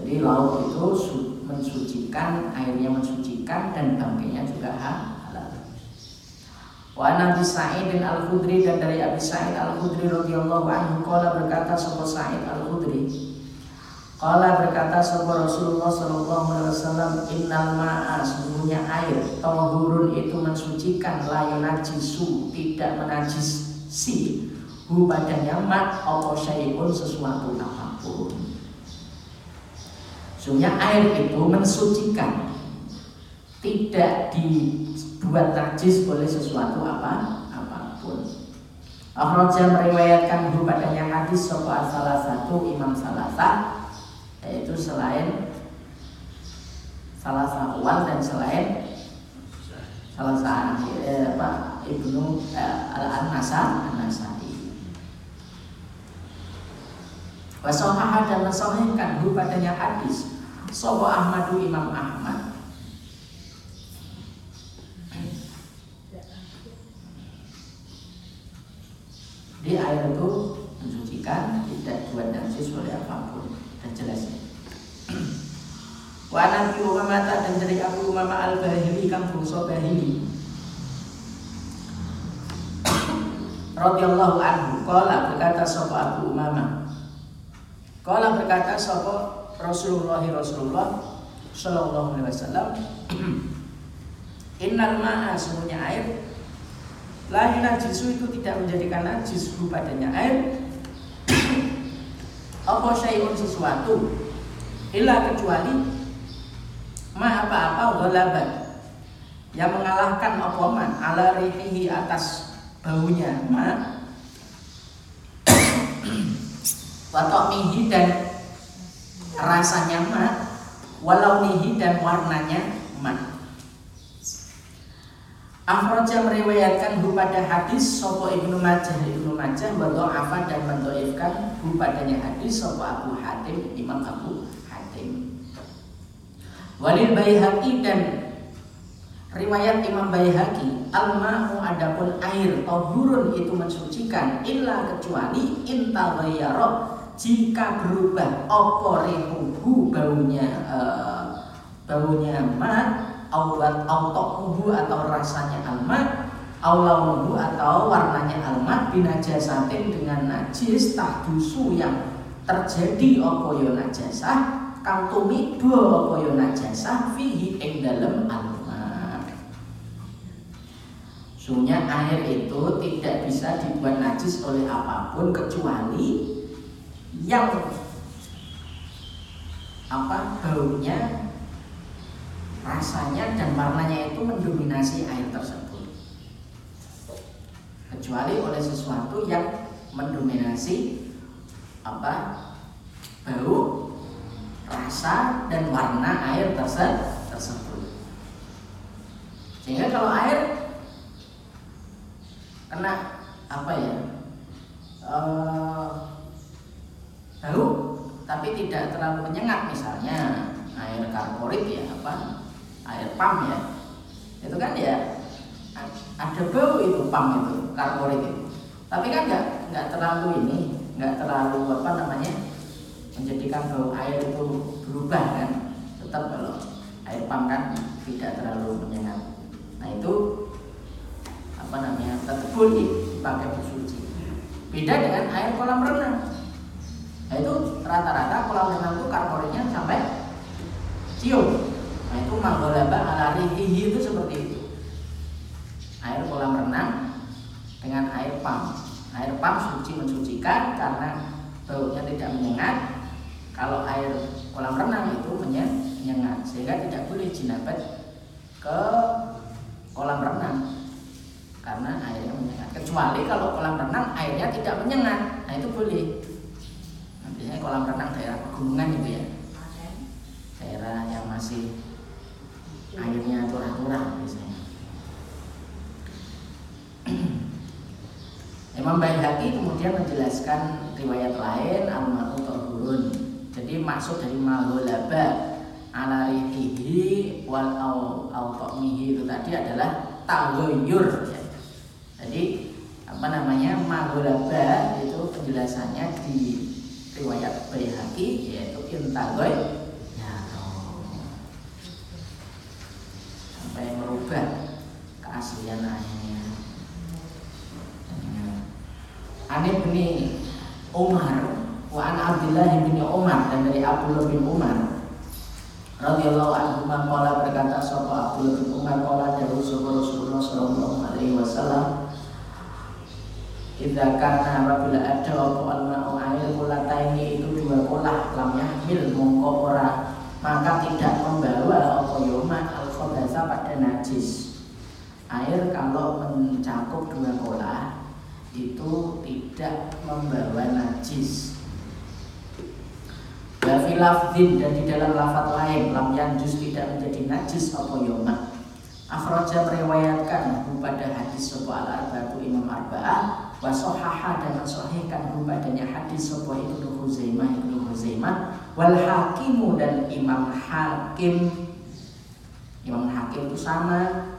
Jadi laut itu mensucikan Airnya mensucikan Dan bangkainya juga halal. Wa Nabi Sa'id bin Al-Khudri Dan dari Abi Sa'id Al-Khudri radhiyallahu anhu Kala berkata Sopo Sa'id Al-Khudri Kala berkata sebuah Rasulullah Sallallahu Alaihi Wasallam Innal ma'a sesungguhnya air Tawahurun itu mensucikan Layu najisu tidak menajis si Hu padanya mat Apa syai'un sesuatu apa pun Sesungguhnya air itu mensucikan. Tidak dibuat najis oleh sesuatu apa apa pun. Akhraja meriwayatkan hu hadis Sopo salah satu imam salah yaitu selain salah sahwan dan selain salah satu eh, apa ibnu eh, al nasar an nasari wasohah dan mensohihkan hu padanya hadis Sobo Ahmadu Imam Ahmad di air itu mensucikan tidak buat najis oleh apa pun dan jelas Wa Nabi Umamah dan dari Abu Umamah al-Bahili kang bangsa Bahili. radhiyallahu anhu qala berkata sapa Abu Umamah. Qala berkata sapa Rasulullah Rasulullah sallallahu alaihi wasallam. [CLEARS THROAT] Innal ma'a semuanya air. La yunajisu itu tidak menjadikan najis padanya air. [CLEARS THROAT] Apa syai'un sesuatu? Illa kecuali ma apa-apa ghalaban. Yang mengalahkan opoman ala rihihi atas baunya ma. [CLEARS THROAT] Mihi dan rasanya ma walau nihi dan warnanya ma Akhraja meriwayatkan hu pada hadis Sopo Ibnu Majah? Ibnu Majah wa apa dan mendoifkan hu padanya hadis Sopo Abu Hatim? Imam Abu Hatim. Walil Baihaqi dan Riwayat Imam Baihaqi, al-ma'u adapun air tahurun itu mensucikan illa kecuali intaghayyara jika berubah apa rihuhu baunya uh, baunya awat automuhu atau rasanya alma aulaunuhu atau warnanya alma binajasatin dengan najis tahdusu yang terjadi apa yo najasah? Kang tumiba apa yo najasah? Fihi ing dalem alma air itu tidak bisa dibuat najis oleh apa pun kecuali yang apa baunya, rasanya dan warnanya itu mendominasi air tersebut. Kecuali oleh sesuatu yang mendominasi apa bau, rasa dan warna air tersebut. Sehingga kalau air kena apa ya uh, bau tapi tidak terlalu menyengat misalnya. Air karborit ya apa? Air pam ya. Itu kan ya ada bau itu pam itu karborit itu. Tapi kan nggak nggak terlalu ini nggak terlalu apa namanya menjadikan bau air itu berubah kan. Tetap kalau air pam kan tidak terlalu menyengat. Nah itu apa namanya tetap boleh dipakai bersuci beda dengan air kolam renang nah itu rata-rata kolam renang itu karboritnya sampai cium. Nah itu manggolaba ala rihihi itu seperti itu. Air kolam renang dengan air pam air pam suci mensucikan karena baunya tidak menyengat. Kalau air kolam renang itu menyengat sehingga tidak boleh jinabat ke kolam renang karena airnya menyengat. Kecuali kalau kolam renang airnya tidak menyengat, nah itu boleh. Nantinya kolam renang daerah pegunungan itu ya, daerah yang masih airnya turah-turah biasanya. [CLEARS THROAT] Imam Baihaqi kemudian menjelaskan riwayat lain al-ma'u tahurun. Jadi maksud dari magholaba ala rihihi wal au, au itu tadi adalah tagoyur ya. Jadi apa namanya magolaba itu penjelasannya di riwayat Baihaqi yaitu intagoy ya sampai merubah keaslian ayatnya. Ani bin Umar wa an Abdullah bin Umar dan dari Abdullah bin Umar radhiyallahu anhu qala berkata sapa Abdullah bin Umar qala dari Rasulullah sallallahu alaihi wasallam Idza kana apabila ada apa al-ma'u air kulataini itu dua kolah lam yahmil mongko ora maka tidak membawa apa yoma al khabasa pada najis. Air kalau mencakup dua kolah itu tidak membawa najis. Wa lafdin dan di dalam lafat lain lam yanjus tidak menjadi najis apa yoma. Akhraja meriwayatkan pada hadis sebuah al-arba'atu Imam Arba'ah wasohaha dan mensohihkan padanya hadis sebuah Ibnu Huzaimah Ibnu Huzaimah wal hakimu dan Imam Hakim. Imam Hakim itu sama.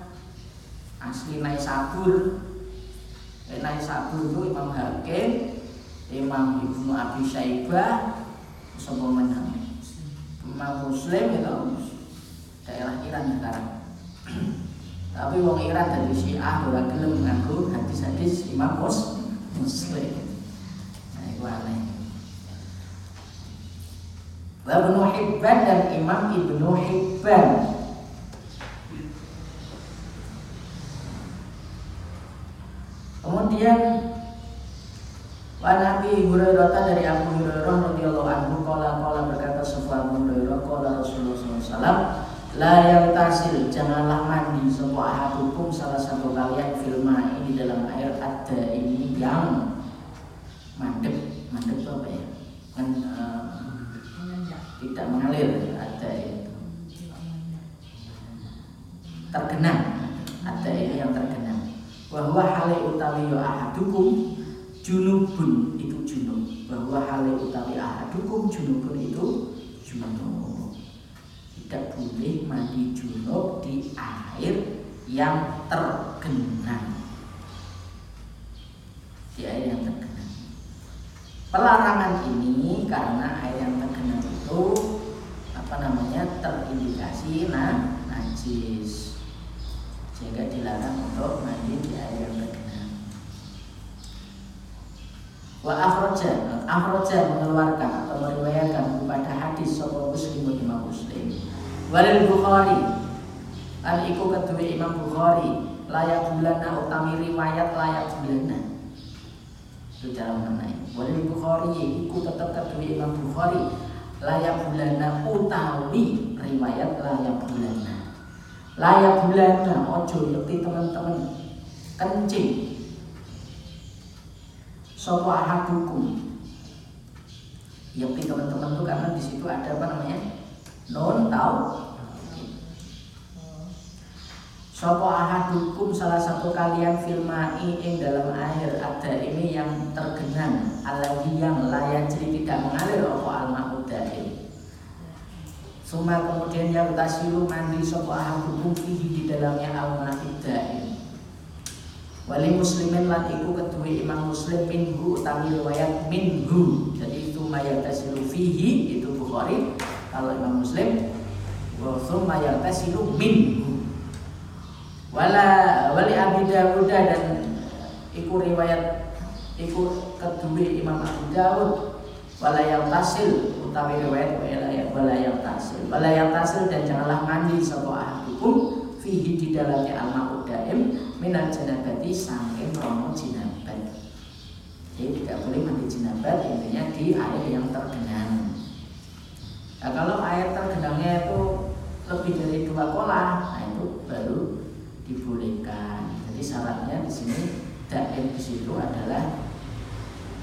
Asli Naisabur eh, Naisabur itu Imam Hakim Imam Ibnu Abi Syaibah. Semua menang. Imam Muslim itu daerah Iran sekarang tapi wong Iran dari Syiah ora gelem ngaku hadis-hadis Imam Mus Muslim. Nah, itu aneh. Ibnu Hibban dan Imam Ibnu Hibban Kemudian Wa Nabi Hurairah dari Abu Hurairah radhiyallahu anhu qala qala berkata sebuah Abu Hurairah qala Rasulullah SAW La yang tasil janganlah mandi. Semua ahadukum salah satu kalian filma ini dalam air ada ini yang mandek. Mandek itu apa ya? Kan uh, tidak mengalir ada itu. Tergenang. Ada ini yang tergenang. Bahwa hale utawi yo ahadukum junubun itu junub. Bahwa hale utawi ahadukum junubun itu junub tidak boleh mandi junub di air yang tergenang. Di air yang tergenang. Pelarangan ini karena air yang tergenang itu apa namanya terindikasi nah najis. Sehingga dilarang untuk mandi di air yang tergenang. Wa akhraja akhraja mengeluarkan atau meriwayatkan kepada hadis muslim walil bukhari. An iku kedua imam bukhari layak bulana utami riwayat layak bulana itu cara mengenai. Walil bukhari iku tetap kedua imam bukhari layak bulana utawi riwayat layak bulana layak bulana ojo yakti teman-teman. Kencing. Sopo ahadukum yakti teman-teman tuh karena di situ ada apa namanya non tahu Sopo ahadukum salah satu kalian filmai ing dalam air ada ini yang tergenang. Alladhi yang layak jadi tidak mengalir opo alma udaim Suma kemudian yang tasilu mandi sopo ahadukum fihi di dalamnya alma udaim Wali muslimin lan iku kedua imam muslim minhu utami riwayat minhu. Jadi itu mayatasilu fihi itu Bukhari Kalau imam muslim Wa summa yaghtasilu minhu wala wali Abi Dawud dan iku riwayat iku kedua Imam Abu Dawud wala yang tasil utawi riwayat wala yang wala yang tasil wala yang tasil dan janganlah mandi sapa ahadukum fihi di dalamnya al daim minal janabati sangking romo jinabat. Jadi tidak boleh mandi jinabat intinya di air yang tergenang nah kalau air tergenangnya itu lebih dari dua kolah nah itu baru dibolehkan. Jadi syaratnya di sini daim di situ adalah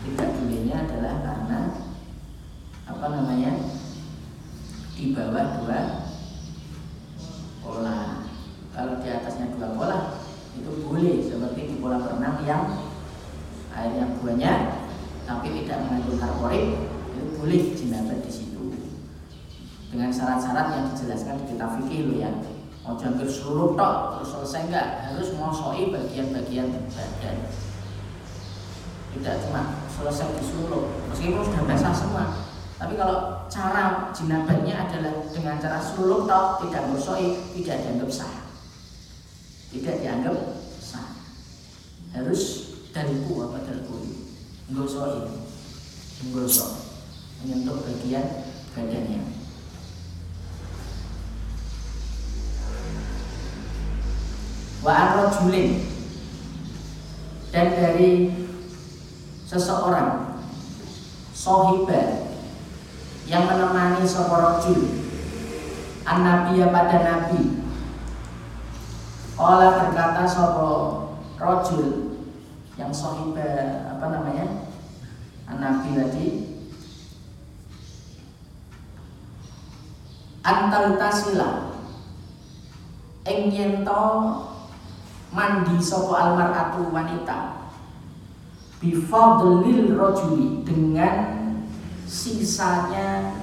tidak bolehnya adalah karena apa namanya di bawah dua pola. Kalau di atasnya dua pola itu boleh seperti di pola renang yang airnya banyak tapi tidak mengandung karborit itu boleh jinabat di situ dengan syarat-syarat yang dijelaskan di kitab fikih lo ya hampir seluruh tok terus selesai enggak? Harus mosoi bagian-bagian badan. Tidak cuma selesai di seluruh meskipun sudah basah semua tapi kalau cara jinabatnya adalah dengan cara seluruh tok tidak mosoi tidak dianggap sah. Tidak dianggap sah. Harus dariku apa dariku nggosoi nggosok menyentuh bagian badannya wa arrojulin dan dari seseorang sohiba yang menemani seorang an nabiya pada nabi. Allah berkata sopo rojul yang sohiba apa namanya an nabi tadi antal tasila ing mandi sopo almaratu wanita. Bifadlil rojuli dengan sisanya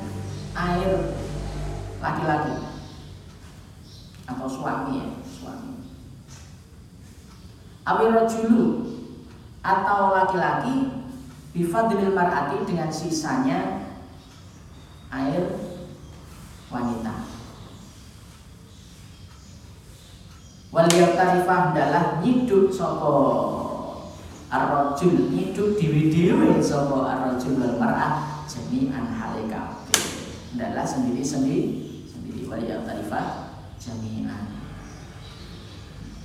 air laki-laki. Atau suami ya suami. Awil rojulu atau laki-laki bifadlil mar'ati dengan sisanya air wanita wal tarifah adalah nyiduk sapa arrojul nyiduk diwi-diwi sapa arrojul wal mar'ah jami'an hale kabeh. Adalah sendiri-sendiri sendiri wal tarifah jami'an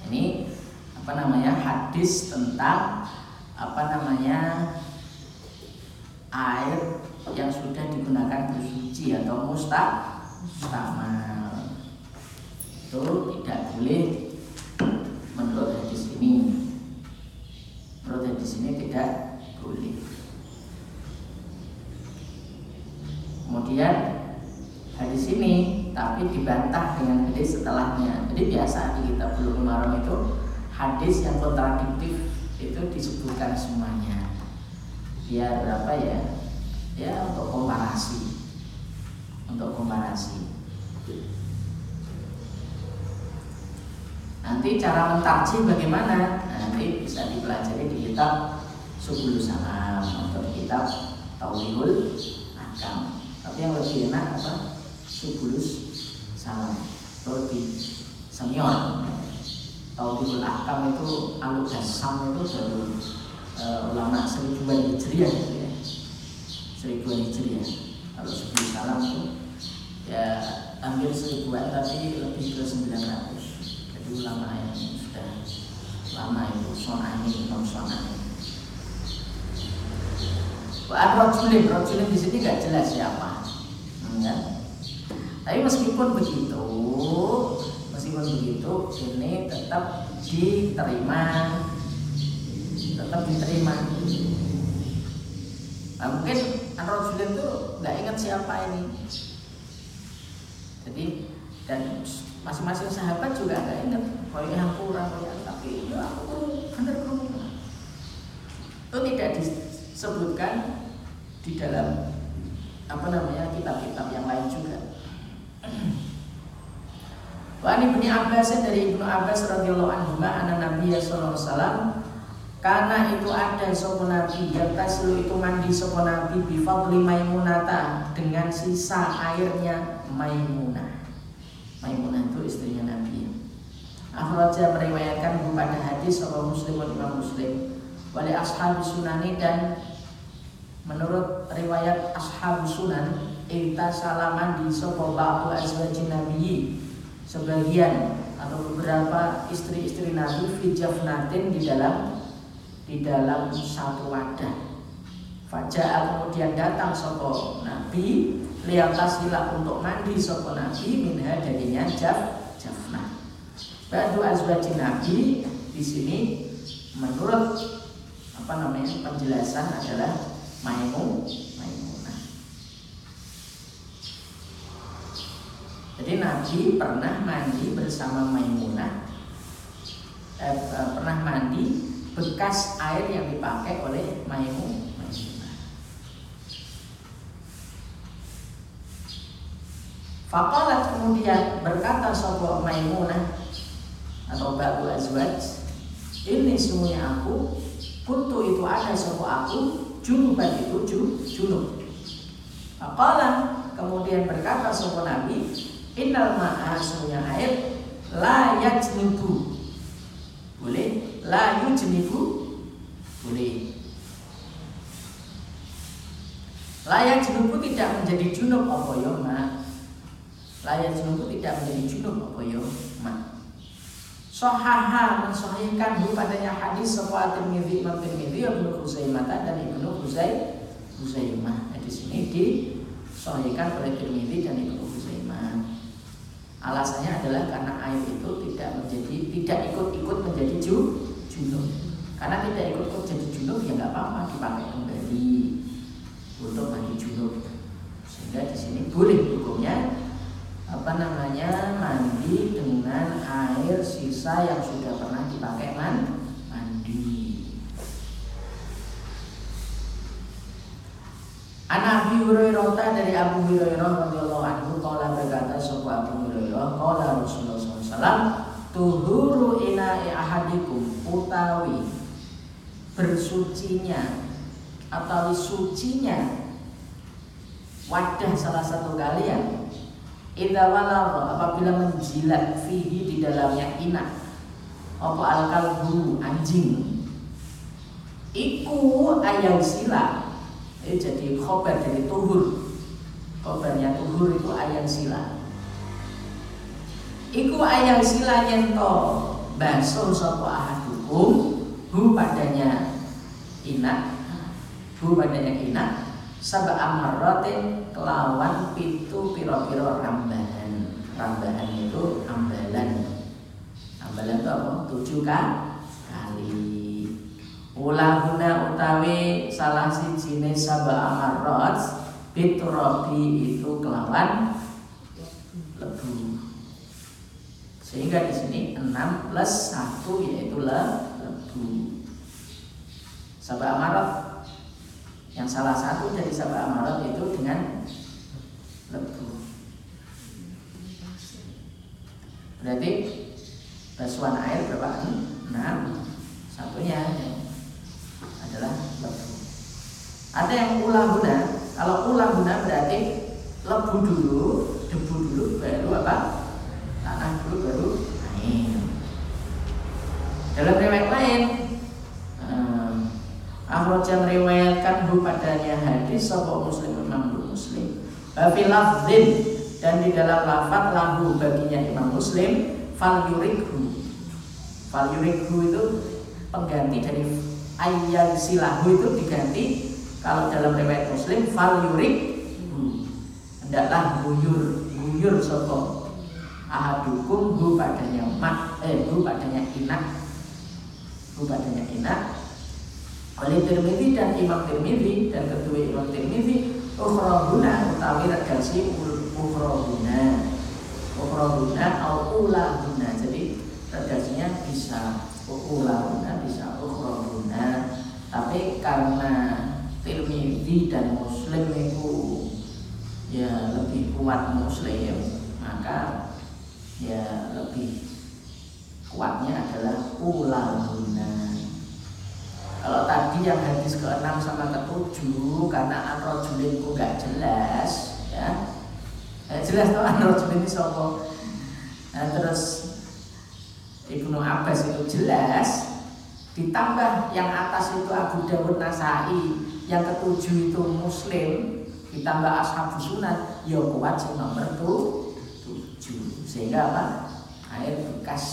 ini apa namanya hadis tentang apa namanya air yang sudah digunakan bersuci atau mustah mustamal. Itu tidak boleh menurut hadis ini menurut hadis ini tidak boleh kemudian hadis ini tapi dibantah dengan hadis setelahnya jadi biasa di kitab Bulughul Maram itu hadis yang kontradiktif itu disebutkan semuanya biar berapa ya ya untuk komparasi untuk komparasi Nanti cara mentarjih bagaimana? Nanti bisa dipelajari di kitab Subul Salam atau di kitab Tauhidul Akam. Tapi yang lebih enak apa? Subulus Salam. Lebih senior. Tauhidul Akam itu Aluk Hasam itu baru uh, ulama seribuan hijriah gitu ya. Seribuan hijriah. Kalau Subulus Salam itu ya hampir seribuan tapi lebih ke 900 itu ulama yang sudah lama itu sonani non sonani Wah, rojulin, rojulin di sini nggak jelas siapa, ya. Tapi meskipun begitu, meskipun begitu, ini tetap diterima, tetap diterima. Nah, mungkin rojulin itu nggak ingat siapa ini. Jadi dan masing-masing sahabat juga nggak ingat kalau yang kurang yang tapi ya aku benar kerumunan itu tidak disebutkan di dalam apa namanya kitab-kitab yang lain juga Wa ibnu Abbas dari ibnu Abbas radhiyallahu anhu anak Nabi sallallahu alaihi wasallam karena itu ada sopo nabi yang tasilu itu mandi sopo nabi bifadli maimunata dengan sisa airnya maimunah Maimunah itu istrinya Nabi. Akhraja meriwayatkan pada hadis soal Muslim dan Imam Muslim. Wali ashab sunani dan menurut riwayat ashab sunan Ita salaman di sopo ba'du azwajin Nabi. Sebagian atau beberapa istri-istri Nabi Fijafnatin di dalam di dalam satu wadah. Fajar kemudian datang sopo Nabi liatasila untuk mandi sopo nabi minha darinya jaf jafna. Badu azwaji nabi di sini menurut apa namanya penjelasan adalah maimun maimunah. Jadi Nabi pernah mandi bersama Maimunah. Eh, eh pernah mandi bekas air yang dipakai oleh Maimun Fakalat kemudian berkata sopo Maimunah atau Babu Azwaj ini semuanya aku kuntu itu ada sopo aku junuban itu junub. Fakalat kemudian berkata sopo Nabi innal ma'a semuanya air la yajnibu. Boleh? La yujnibu? Boleh. Layak junub tidak menjadi junub apa ya layak junub tidak menjadi junub apa mak Sohaha mensahihkan hu padanya hadis sebuah Tirmidzi Imam Tirmidzi Ibnu Khuzaimah dan Ibnu Khuzai Khuzaimah. Nah, di sini oleh Tirmidzi dan Ibnu. Alasannya adalah karena air itu tidak menjadi tidak ikut-ikut menjadi junub. Karena tidak ikut-ikut jadi junub ya nggak apa-apa dipakai kembali untuk mandi junub. Sehingga di sini boleh hukumnya apa namanya mandi dengan air sisa yang sudah pernah dipakai man, mandi. Anak Abi Hurairah dari Abu Hurairah radhiyallahu anhu qala berkata sapa Abu Hurairah qala SAW tuhuru ina'i ahadikum utawi bersucinya atau sucinya wadah salah satu kalian Idza walagha apabila menjilat fihi di dalamnya inak apa alkal kalbu anjing. Iku ayam sila jadi khobar dari tuhur. Khobarnya tuhur itu ayam sila iku ayam sila to. Baso sapa ahadukum hu padanya inak hu padanya inak sab'a amaratin kelawan pitu piro-piro rambahan. Rambahan itu ambalan. Ambalan itu apa? tujuh kan? kali. Ulahuna utawi salah si jenis sab'a amarat biturabi itu kelawan lebu sehingga di sini 6 plus 1 yaitu lebu. Sab'a amarat. Yang salah satu dari sabah amarat itu dengan lebu. Berarti basuhan air berapa? Enam. Satunya adalah lebu. Ada yang ulah guna. Kalau ulah guna berarti lebu dulu debu dulu baru apa tanah dulu baru dalam riwayat lain Akhraja meriwayatkan hu padanya hadis Sopo muslim imam muslim? Bafi lafzin Dan di dalam lafad lahu baginya imam muslim Fal yurikhu. Fal yurikhu itu pengganti dari ayat silahu itu diganti. Kalau dalam riwayat muslim Fal yurikhu. Hendaklah guyur Guyur sopo Ahadukum hu padanya mak Eh hu padanya inak Hu padanya inak oleh Tirmidzi dan Imam Tirmidzi dan kedua Imam Tirmidzi ukhrahuna utawi regasi ukhrahuna. Ukhrahuna atau ulahuna. Jadi regasinya bisa ulahuna bisa ukhrahuna. Tapi karena Tirmidzi dan Muslim itu ya lebih kuat Muslim maka ya lebih kuatnya adalah ulahuna kalau tadi yang hadis ke-6 sama ke-7 karena anrojulin kok gak jelas ya. Eh, jelas tuh anrojulin ini sopo. Nah, terus Ibnu Abbas itu jelas ditambah yang atas itu Abu Dawud Nasai yang ketujuh itu Muslim ditambah Ashabus Sunan ya kuat sing nomor tujuh sehingga apa air bekas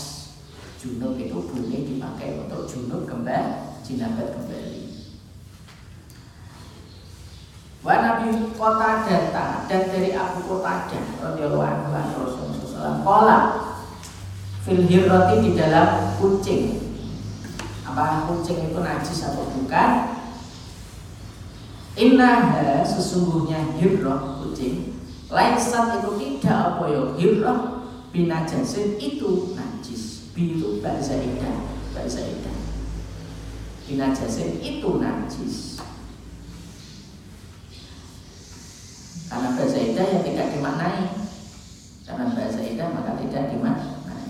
junub itu boleh dipakai untuk junub kembali jinabat kembali. Wa Nabi Kota Data dan dari Abu Kota anhu Rasulullah Kola fil hirroti di dalam kucing. Apa kucing itu najis atau bukan? Inna sesungguhnya hirroh kucing Laisat itu tidak apa ya Hirroh binajasin itu najis. Bi itu bahasa idah Bahasa idah binajasin itu najis. Karena bahasa idah yang tidak dimaknai. Karena bahasa idah maka tidak dimaknai.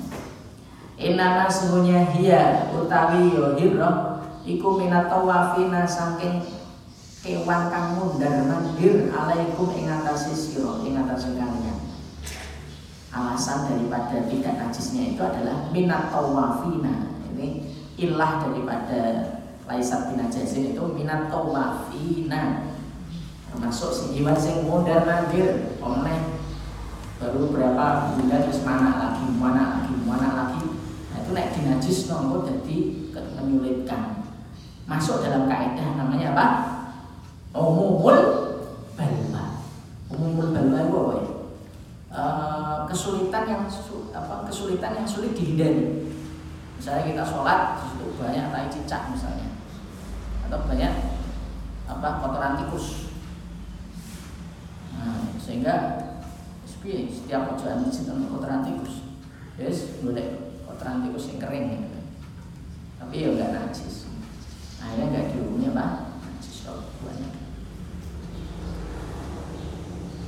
Inana semuanya hia utawi yo hirro iku minatawafina saking kewan kang mundar mandir alaikum ing atase sira ing atase kalian alasan daripada tidak najisnya itu adalah minatawafina ini ilah daripada Laisat bin Ajasin itu minat tawafina. Termasuk si jiwa sing modern mandir oleh baru berapa bulan terus mana lagi mana lagi mana lagi. Nah itu naik dinajis nongko jadi menyulitkan masuk dalam kaidah namanya apa? Umumul balwa. Umumul balwa itu apa ya e, kesulitan yang apa kesulitan yang sulit dihindari. Misalnya kita sholat itu banyak tai cicak misalnya. Atau banyak apa kotoran tikus. Nah, sehingga setiap pojokan masjid untuk kotoran tikus. Yes boleh kotoran tikus yang kering gitu. tapi ya enggak najis. Akhirnya enggak dihukumi apa najis kalau banyak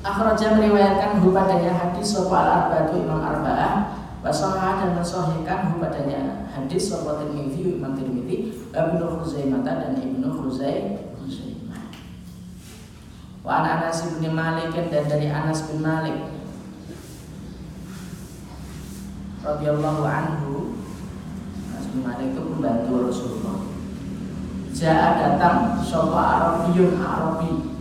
Akhraja meriwayatkan hu padanya hadis sopa al-arba'atu imam arba'ah Wasoha dan mensohikan hu padanya hadis sopa tirmidhi imam tirmidhi Ibnu Khuzaimah dan Ibnu Khuzaimah. Wa an Anas bin Malik dan dari Anas bin Malik radhiyallahu anhu Anas bin Malik itu pembantu Rasulullah. Ja'a datang sapa Arabiyun Arabi.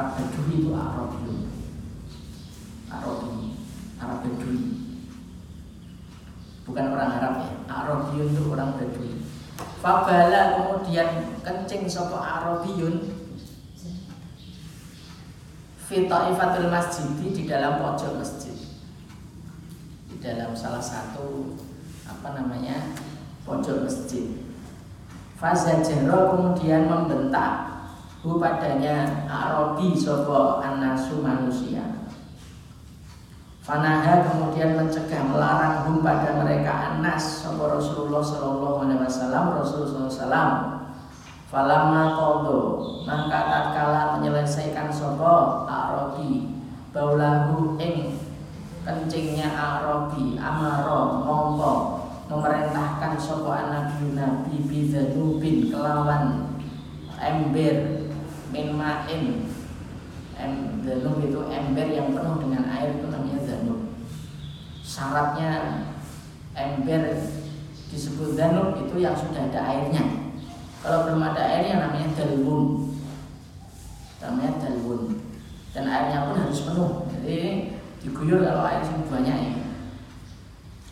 Arab Badui itu Arabiyun. Arabi, Arab Badui. Bukan orang Arab ya. Arabiyun itu orang Badui. Fabala kemudian kencing sopo Arabiyun Fitaifatul masjid di dalam pojok masjid Di dalam salah satu Apa namanya Pojok masjid Fazajaro kemudian membentak Hu padanya Arabi sopo anasu manusia. Fanaha kemudian mencegah melarang hum pada mereka anas sama Rasulullah Sallallahu Alaihi Wasallam Rasulullah Sallam Falama kodo maka tatkala menyelesaikan sopo Arabi baulahu ing kencingnya Arabi amaro mongko memerintahkan sopo nabi nabi bidzanubin kelawan ember min ma'in em, zanub itu ember yang penuh dengan air itu namanya zanub syaratnya ember disebut zanub itu yang sudah ada airnya. Kalau belum ada airnya namanya dalbun namanya dalbun dan airnya pun harus penuh. Jadi diguyur kalau air banyak ya.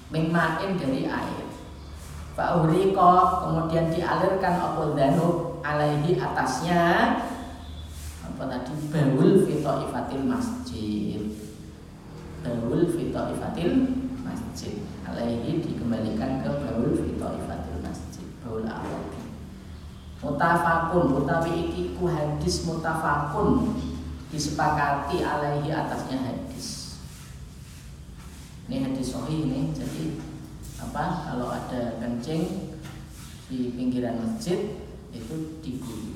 Mingmain dari air. Fa'uriko kemudian dialirkan apa danub alaihi atasnya apa tadi? Baul fito ifatil masjid. Baul fito ifatil masjid. Alaihi dikembalikan ke baul fito ifatil masjid. Baul arabi. Mutafakun. Utawi iki ku hadis mutafakun. Disepakati alaihi atasnya hadis. Ini hadis sahih ini. Jadi apa? Kalau ada kencing di pinggiran masjid itu diguyur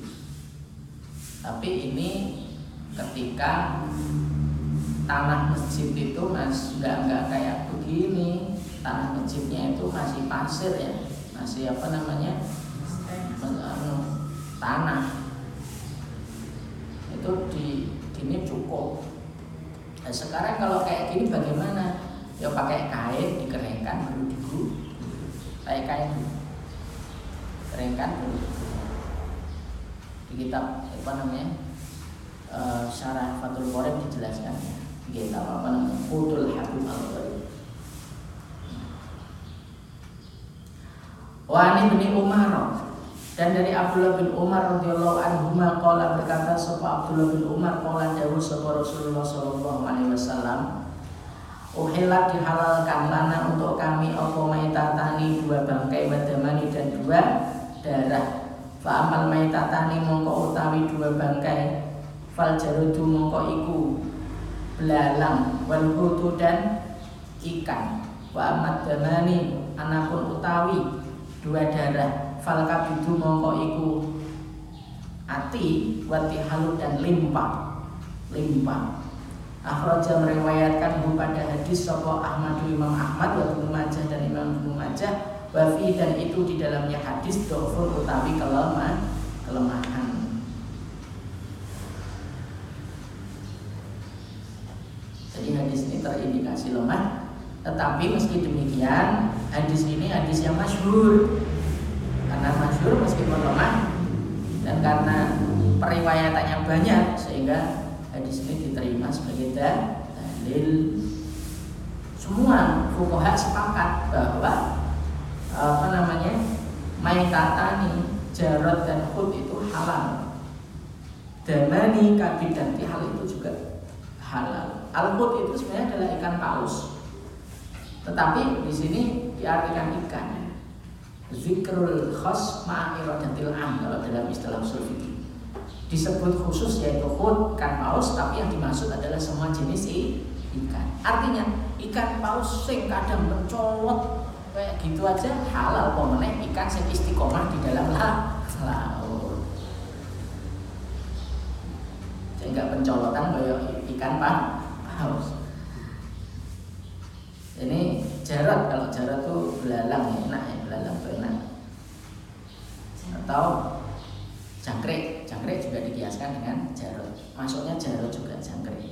tapi ini ketika tanah masjid itu mas nggak nggak kayak begini. Tanah masjidnya itu masih pasir ya. Masih apa namanya? Anu, tanah. Itu di gini cukup. Nah, sekarang kalau kayak gini bagaimana? Ya pakai kain dikeringkan baru diguyur pakai kain. Keringkan baru di kitab apa namanya uh, syarah Fathul Qorib dijelaskan di kitab apa namanya Fudul Habib al Wa ani bin Umar. Dan dari Abdullah bin Umar radhiyallahu anhu qala berkata sapa Abdullah bin Umar qala dawuh sapa Rasulullah sallallahu alaihi wasallam Uhilat dihalalkan lana untuk kami Opo maitatani dua bangkai wadamani dan dua darah Fa'amal maitatani mongko utawi dua bangkai. Fal jarudu mongko iku Belalang Wal hutu dan ikan. Wa damani Anapun utawi dua darah. Fal kabidu mongko iku Ati Wati halu dan limpa. Limpa. Akhraja meriwayatkan pada hadis Sopo Ahmad Imam Ahmad wa Majah dan Imam Ibnu Majah Wafi dan itu di dalamnya hadis dofur utawi kelemah kelemahan. Jadi hadis ini terindikasi lemah, tetapi meski demikian hadis ini hadis yang masyhur karena masyhur meskipun lemah dan karena periwayatannya banyak sehingga hadis ini diterima sebagai dalil semua fukoha sepakat bahwa apa namanya? Maitata jarot dan hud itu halal. Damani kabid dan tihal itu juga halal. Al hud itu sebenarnya adalah ikan paus. Tetapi di sini diartikan ikan. Zikrul khas ma'iradatil am kalau dalam istilah fikih. Disebut khusus yaitu hud ikan paus tapi yang dimaksud adalah semua jenis ikan. Artinya ikan paus sing kadang mencolot kayak gitu aja halal pemenang ikan sing istiqomah di dalam laut. Sehingga pencolotan kayak ikan paus. Ini jarat kalau jarat tuh belalang enak ya belalang tuh enak. Atau jangkrik jangkrik juga dikiaskan dengan jarot. Masuknya jarot juga jangkrik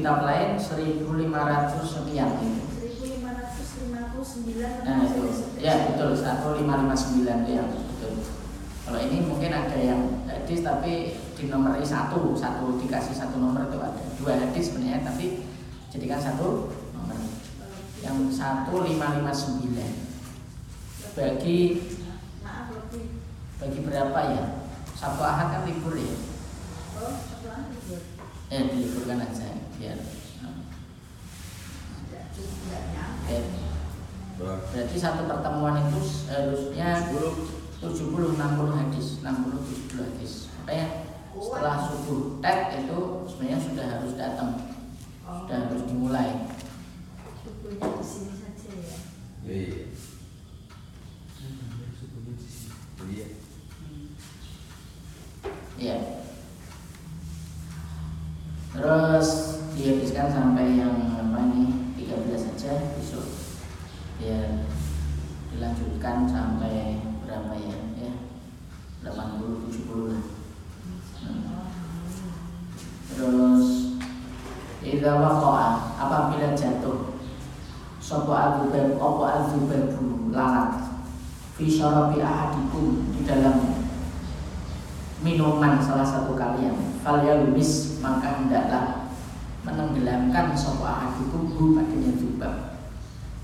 di kitab lain 1500 sekian. itu. 1559 Nah itu. ya betul 1559 itu yang betul. Kalau ini mungkin ada yang hadis tapi di nomor satu satu dikasih satu nomor itu ada. Dua hadis sebenarnya tapi jadikan satu nomor. Yang satu lima lima sembilan. Bagi bagi. berapa ya? Sabtu Ahad kan libur ya? Oh, apaan itu? eh diliburkan aja nyampe. eh, berarti satu pertemuan itu harusnya 70 60 hadis 60 70 hadis makanya setelah subuh tek itu sebenarnya sudah harus datang Oh, sudah harus dimulai sukunya di sini saja ya. Iya. Iya. Iya. Terus dihabiskan sampai yang apa ini 13 saja besok. Ya dilanjutkan sampai berapa ya? Ya 80 70 lah. Hmm. Terus Idza waqa'a apabila jatuh sapa adzubab apa adzubabu lalat fi syarabi ahadikum di dalam minuman salah satu kalian fal yalumis maka hendaklah menenggelamkan sapa ahadikum hu padanya dzubab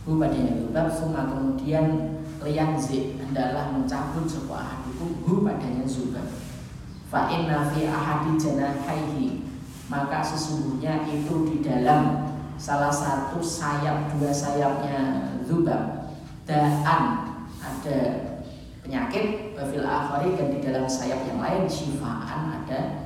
hu padanya dzubab suma kemudian liyanzi hendaklah mencabut sapa ahadikum hu padanya dzubab fa inna fi ahadi janahaihi maka sesungguhnya itu di dalam salah satu sayap dua sayapnya zubab daan ada penyakit wafil akhari dan di dalam sayap yang lain syifaan ada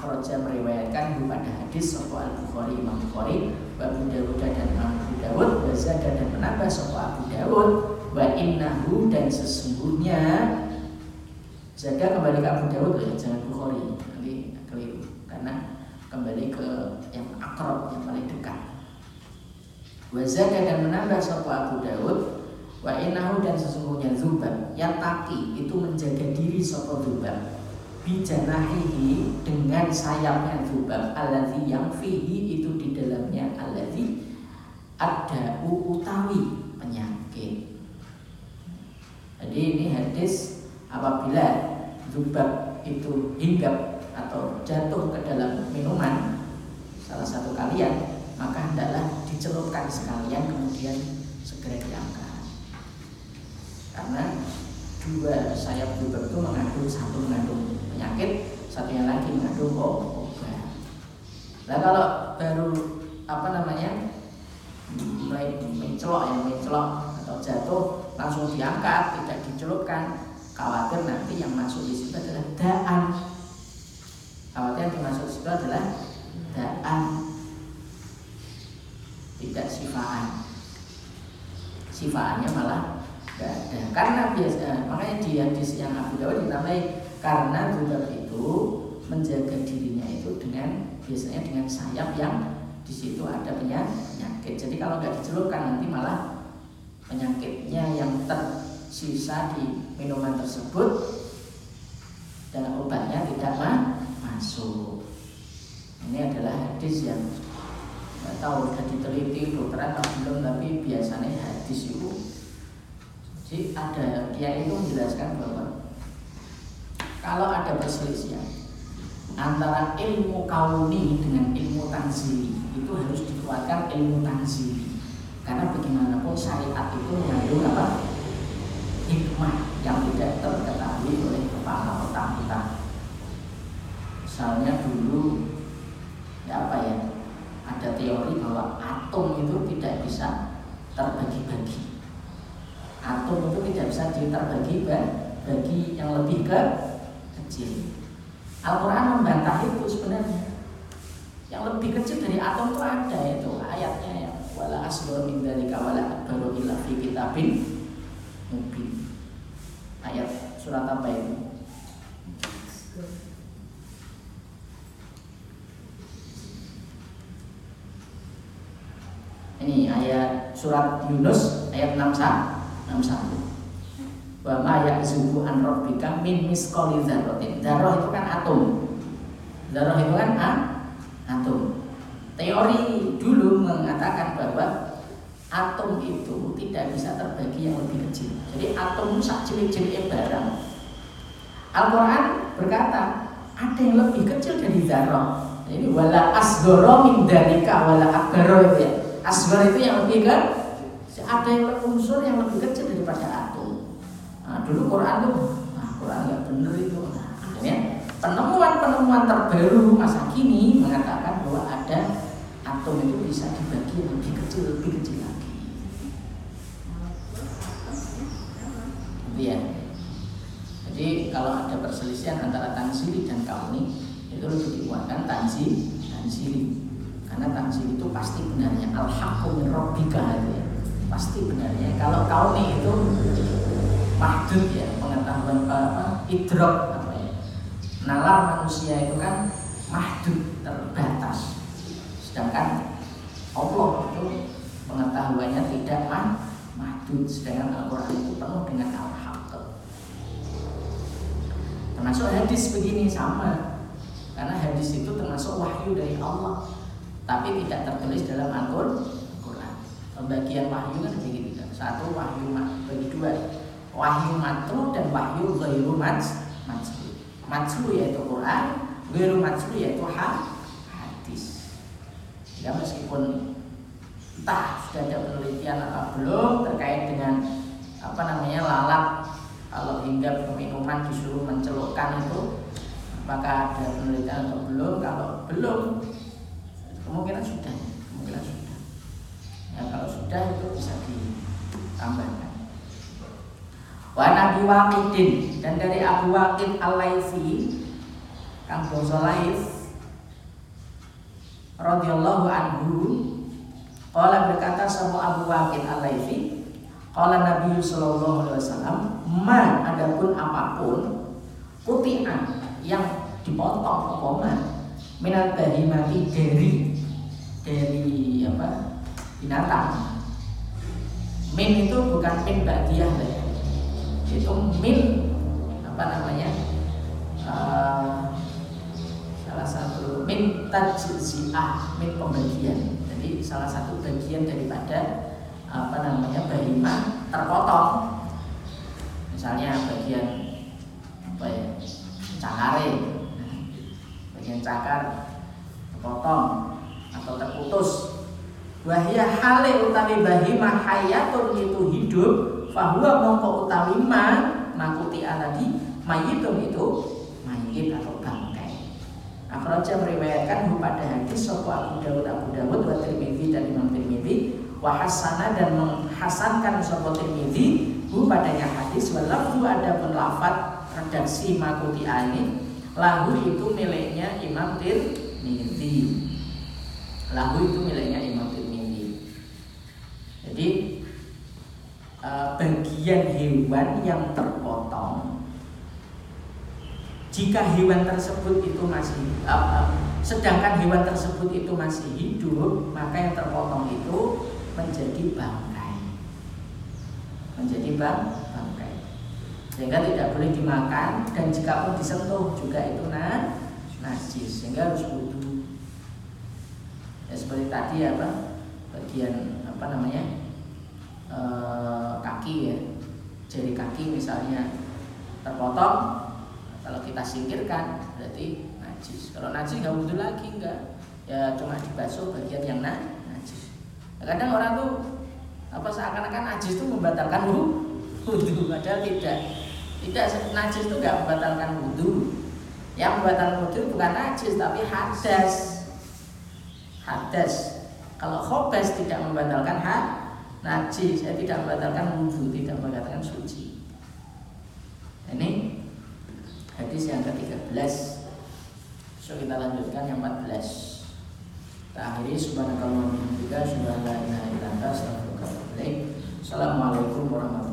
Akhraja meriwayatkan pada hadis Sopo al-Bukhari Imam Bukhari Wa Abu Dawud dan Imam Abu Dawud Wa Zada dan menambah Sopo Abu Dawud Wa innahu dan sesungguhnya Jaga kembali ke Abu Dawud ya, jangan Bukhari nanti keliru karena kembali ke yang akrab yang paling dekat. Wazada dan menambah sopo Abu Dawud wa innahu dan sesungguhnya Zubab yang taki itu menjaga diri sopo Zubab bijanahihi dengan sayapnya Zubab alladzi yang fihi itu di dalamnya alladzi ada utawi penyakit. Jadi ini hadis apabila zubab itu hinggap atau jatuh ke dalam minuman salah satu kalian maka hendaklah dicelupkan sekalian kemudian segera diangkat karena dua sayap zubab itu mengandung satu mengandung penyakit satunya lagi mengandung obat. Nah kalau baru apa namanya mulai mencelok yang mencelok atau jatuh langsung diangkat tidak dicelupkan khawatir nanti yang masuk di situ adalah daan. Khawatir yang dimasuk di situ adalah daan. Tidak sifaan. Sifaannya malah tidak ada. Karena biasa makanya di hadis yang Abu Dawud dinamai karena zubab itu menjaga dirinya itu dengan biasanya dengan sayap yang di situ ada penyakit jadi kalau nggak dicelupkan nanti malah penyakitnya yang tersisa di minuman tersebut dan obatnya tidak ma masuk. Ini adalah hadis yang nggak tahu sudah diteliti dokter atau belum tapi biasanya hadis itu jadi ada dia itu menjelaskan bahwa kalau ada perselisihan antara ilmu kauni dengan ilmu tanzili itu harus dikuatkan ilmu tanzili. Karena bagaimanapun syariat itu mengandung apa? Hikmah yang tidak terketahui oleh kepala otak kita. Misalnya dulu ya apa ya ada teori bahwa atom itu tidak bisa terbagi-bagi. Atom itu tidak bisa diterbagi bagi yang lebih ke kecil. Al-Quran membantah itu sebenarnya. Yang lebih kecil dari atom itu ada itu ayatnya yang wala asghar min dzalika wala akbaru illa fi kitabin mubin. Ayat surat apa itu? Ini ayat surat Yunus ayat 61 61 wa ma ya'zubu an rabbika min misqali dzarratin. Dzarrah itu kan atom. Dzarrah itu kan a, atom. Teori dulu mengatakan bahwa atom itu tidak bisa terbagi yang lebih kecil. Jadi atom sak cilik-cilik barang. Al-Quran berkata ada yang lebih kecil dari zarah ini wala asgoro min dalika wala akbaro itu ya. Asgoro itu yang lebih ke ada yang unsur yang lebih kecil daripada atom Nah, dulu Quran tuh, nah Quran nggak bener itu. Nah, penemuan-penemuan terbaru masa kini mengatakan bahwa ada atom itu bisa dibagi lebih kecil, lebih kecil lagi. Gitu ya. Jadi kalau ada perselisihan antara tansili dan kauni itu lebih dikuatkan tansi tansili karena tansili itu pasti benarnya al haqqu min rabbika ya. pasti benarnya kalau kauni itu mahdud ya pengetahuan apa idrok apa ya. Nalar manusia itu kan mahdud terbatas. Sedangkan Allah itu pengetahuannya tidak mah mahdud. Sedangkan Al-Quran itu penuh dengan al-haq termasuk hadis begini sama. Karena hadis itu termasuk wahyu dari Allah. Tapi tidak tertulis dalam Al-Quran. Pembagian wahyu kan kan satu wahyu bagi dua wahyu matru dan wahyu ghairu matslu matslu yaitu Quran ghairu matslu yaitu hadis. Ya meskipun entah sudah ada penelitian atau belum terkait dengan apa namanya lalat kalau hingga minuman disuruh mencelupkan itu apakah ada penelitian atau belum? Kalau belum kemungkinan sudah kemungkinan sudah. Ya kalau sudah itu bisa ditambahkan wa Nabi Waqidin. Dan dari Abu Waqid Al-Laifi Kang Boso Laif radhiyallahu anhu Qala berkata sama Abu Waqid Al-Laifi Qala Nabi sallallahu alaihi wasallam, "Ma adapun apa pun kutian yang dipotong koma minal bahimati dari dari apa binatang. Min itu bukan min ba'diyah ya itu min apa namanya uh, salah satu min tajziah min pembagian. Jadi salah satu bagian daripada apa namanya bahima terpotong. Misalnya bagian apa ya cakare bagian cakar terpotong atau terputus. Wahya hale utawi bahima hayatun itu hidup fahuwa mongko utawi ma makuti aladi mayitun itu mayit atau bangkai. Akhraja meriwayatkan pada hadis Sopo Abu Dawud Abu Dawud wa Tirmidzi dan Imam Tirmidzi wahasana dan menghasankan Sopo Tirmidzi hu padanya hadis walafdu ada pun lafad redaksi makuti ini lahu itu miliknya Imam Tirmidzi. Lahu itu miliknya Imam Tirmidzi. Jadi uh, bagian hewan yang terpotong. Jika hewan tersebut itu masih uh, uh, sedangkan hewan tersebut itu masih hidup maka yang terpotong itu menjadi bangkai. Menjadi bang bangkai. Sehingga tidak boleh dimakan dan jika pun disentuh juga itu nah najis. Sehingga harus wudhu. Ya seperti tadi apa? Bagian apa namanya e, kaki ya. Jari kaki misalnya terpotong kalau kita singkirkan berarti najis. Kalau najis nggak wudhu lagi enggak ya cuma dibasuh bagian yang nah, najis. Kadang orang tuh apa seakan-akan najis itu membatalkan wudhu. Padahal tidak. Tidak najis itu nggak membatalkan wudhu. Yang membatalkan wudhu bukan najis tapi hadas. Hadas. Kalau khobes tidak membatalkan hak najis saya tidak membatalkan wudhu tidak membatalkan suci. Ini hadis yang ke-13. So kita lanjutkan yang 14 kita akhiri. Subhanakallah wa bihamdika subhanallahi wa bihamdihi Assalamualaikum warahmatullahi wabarakatuh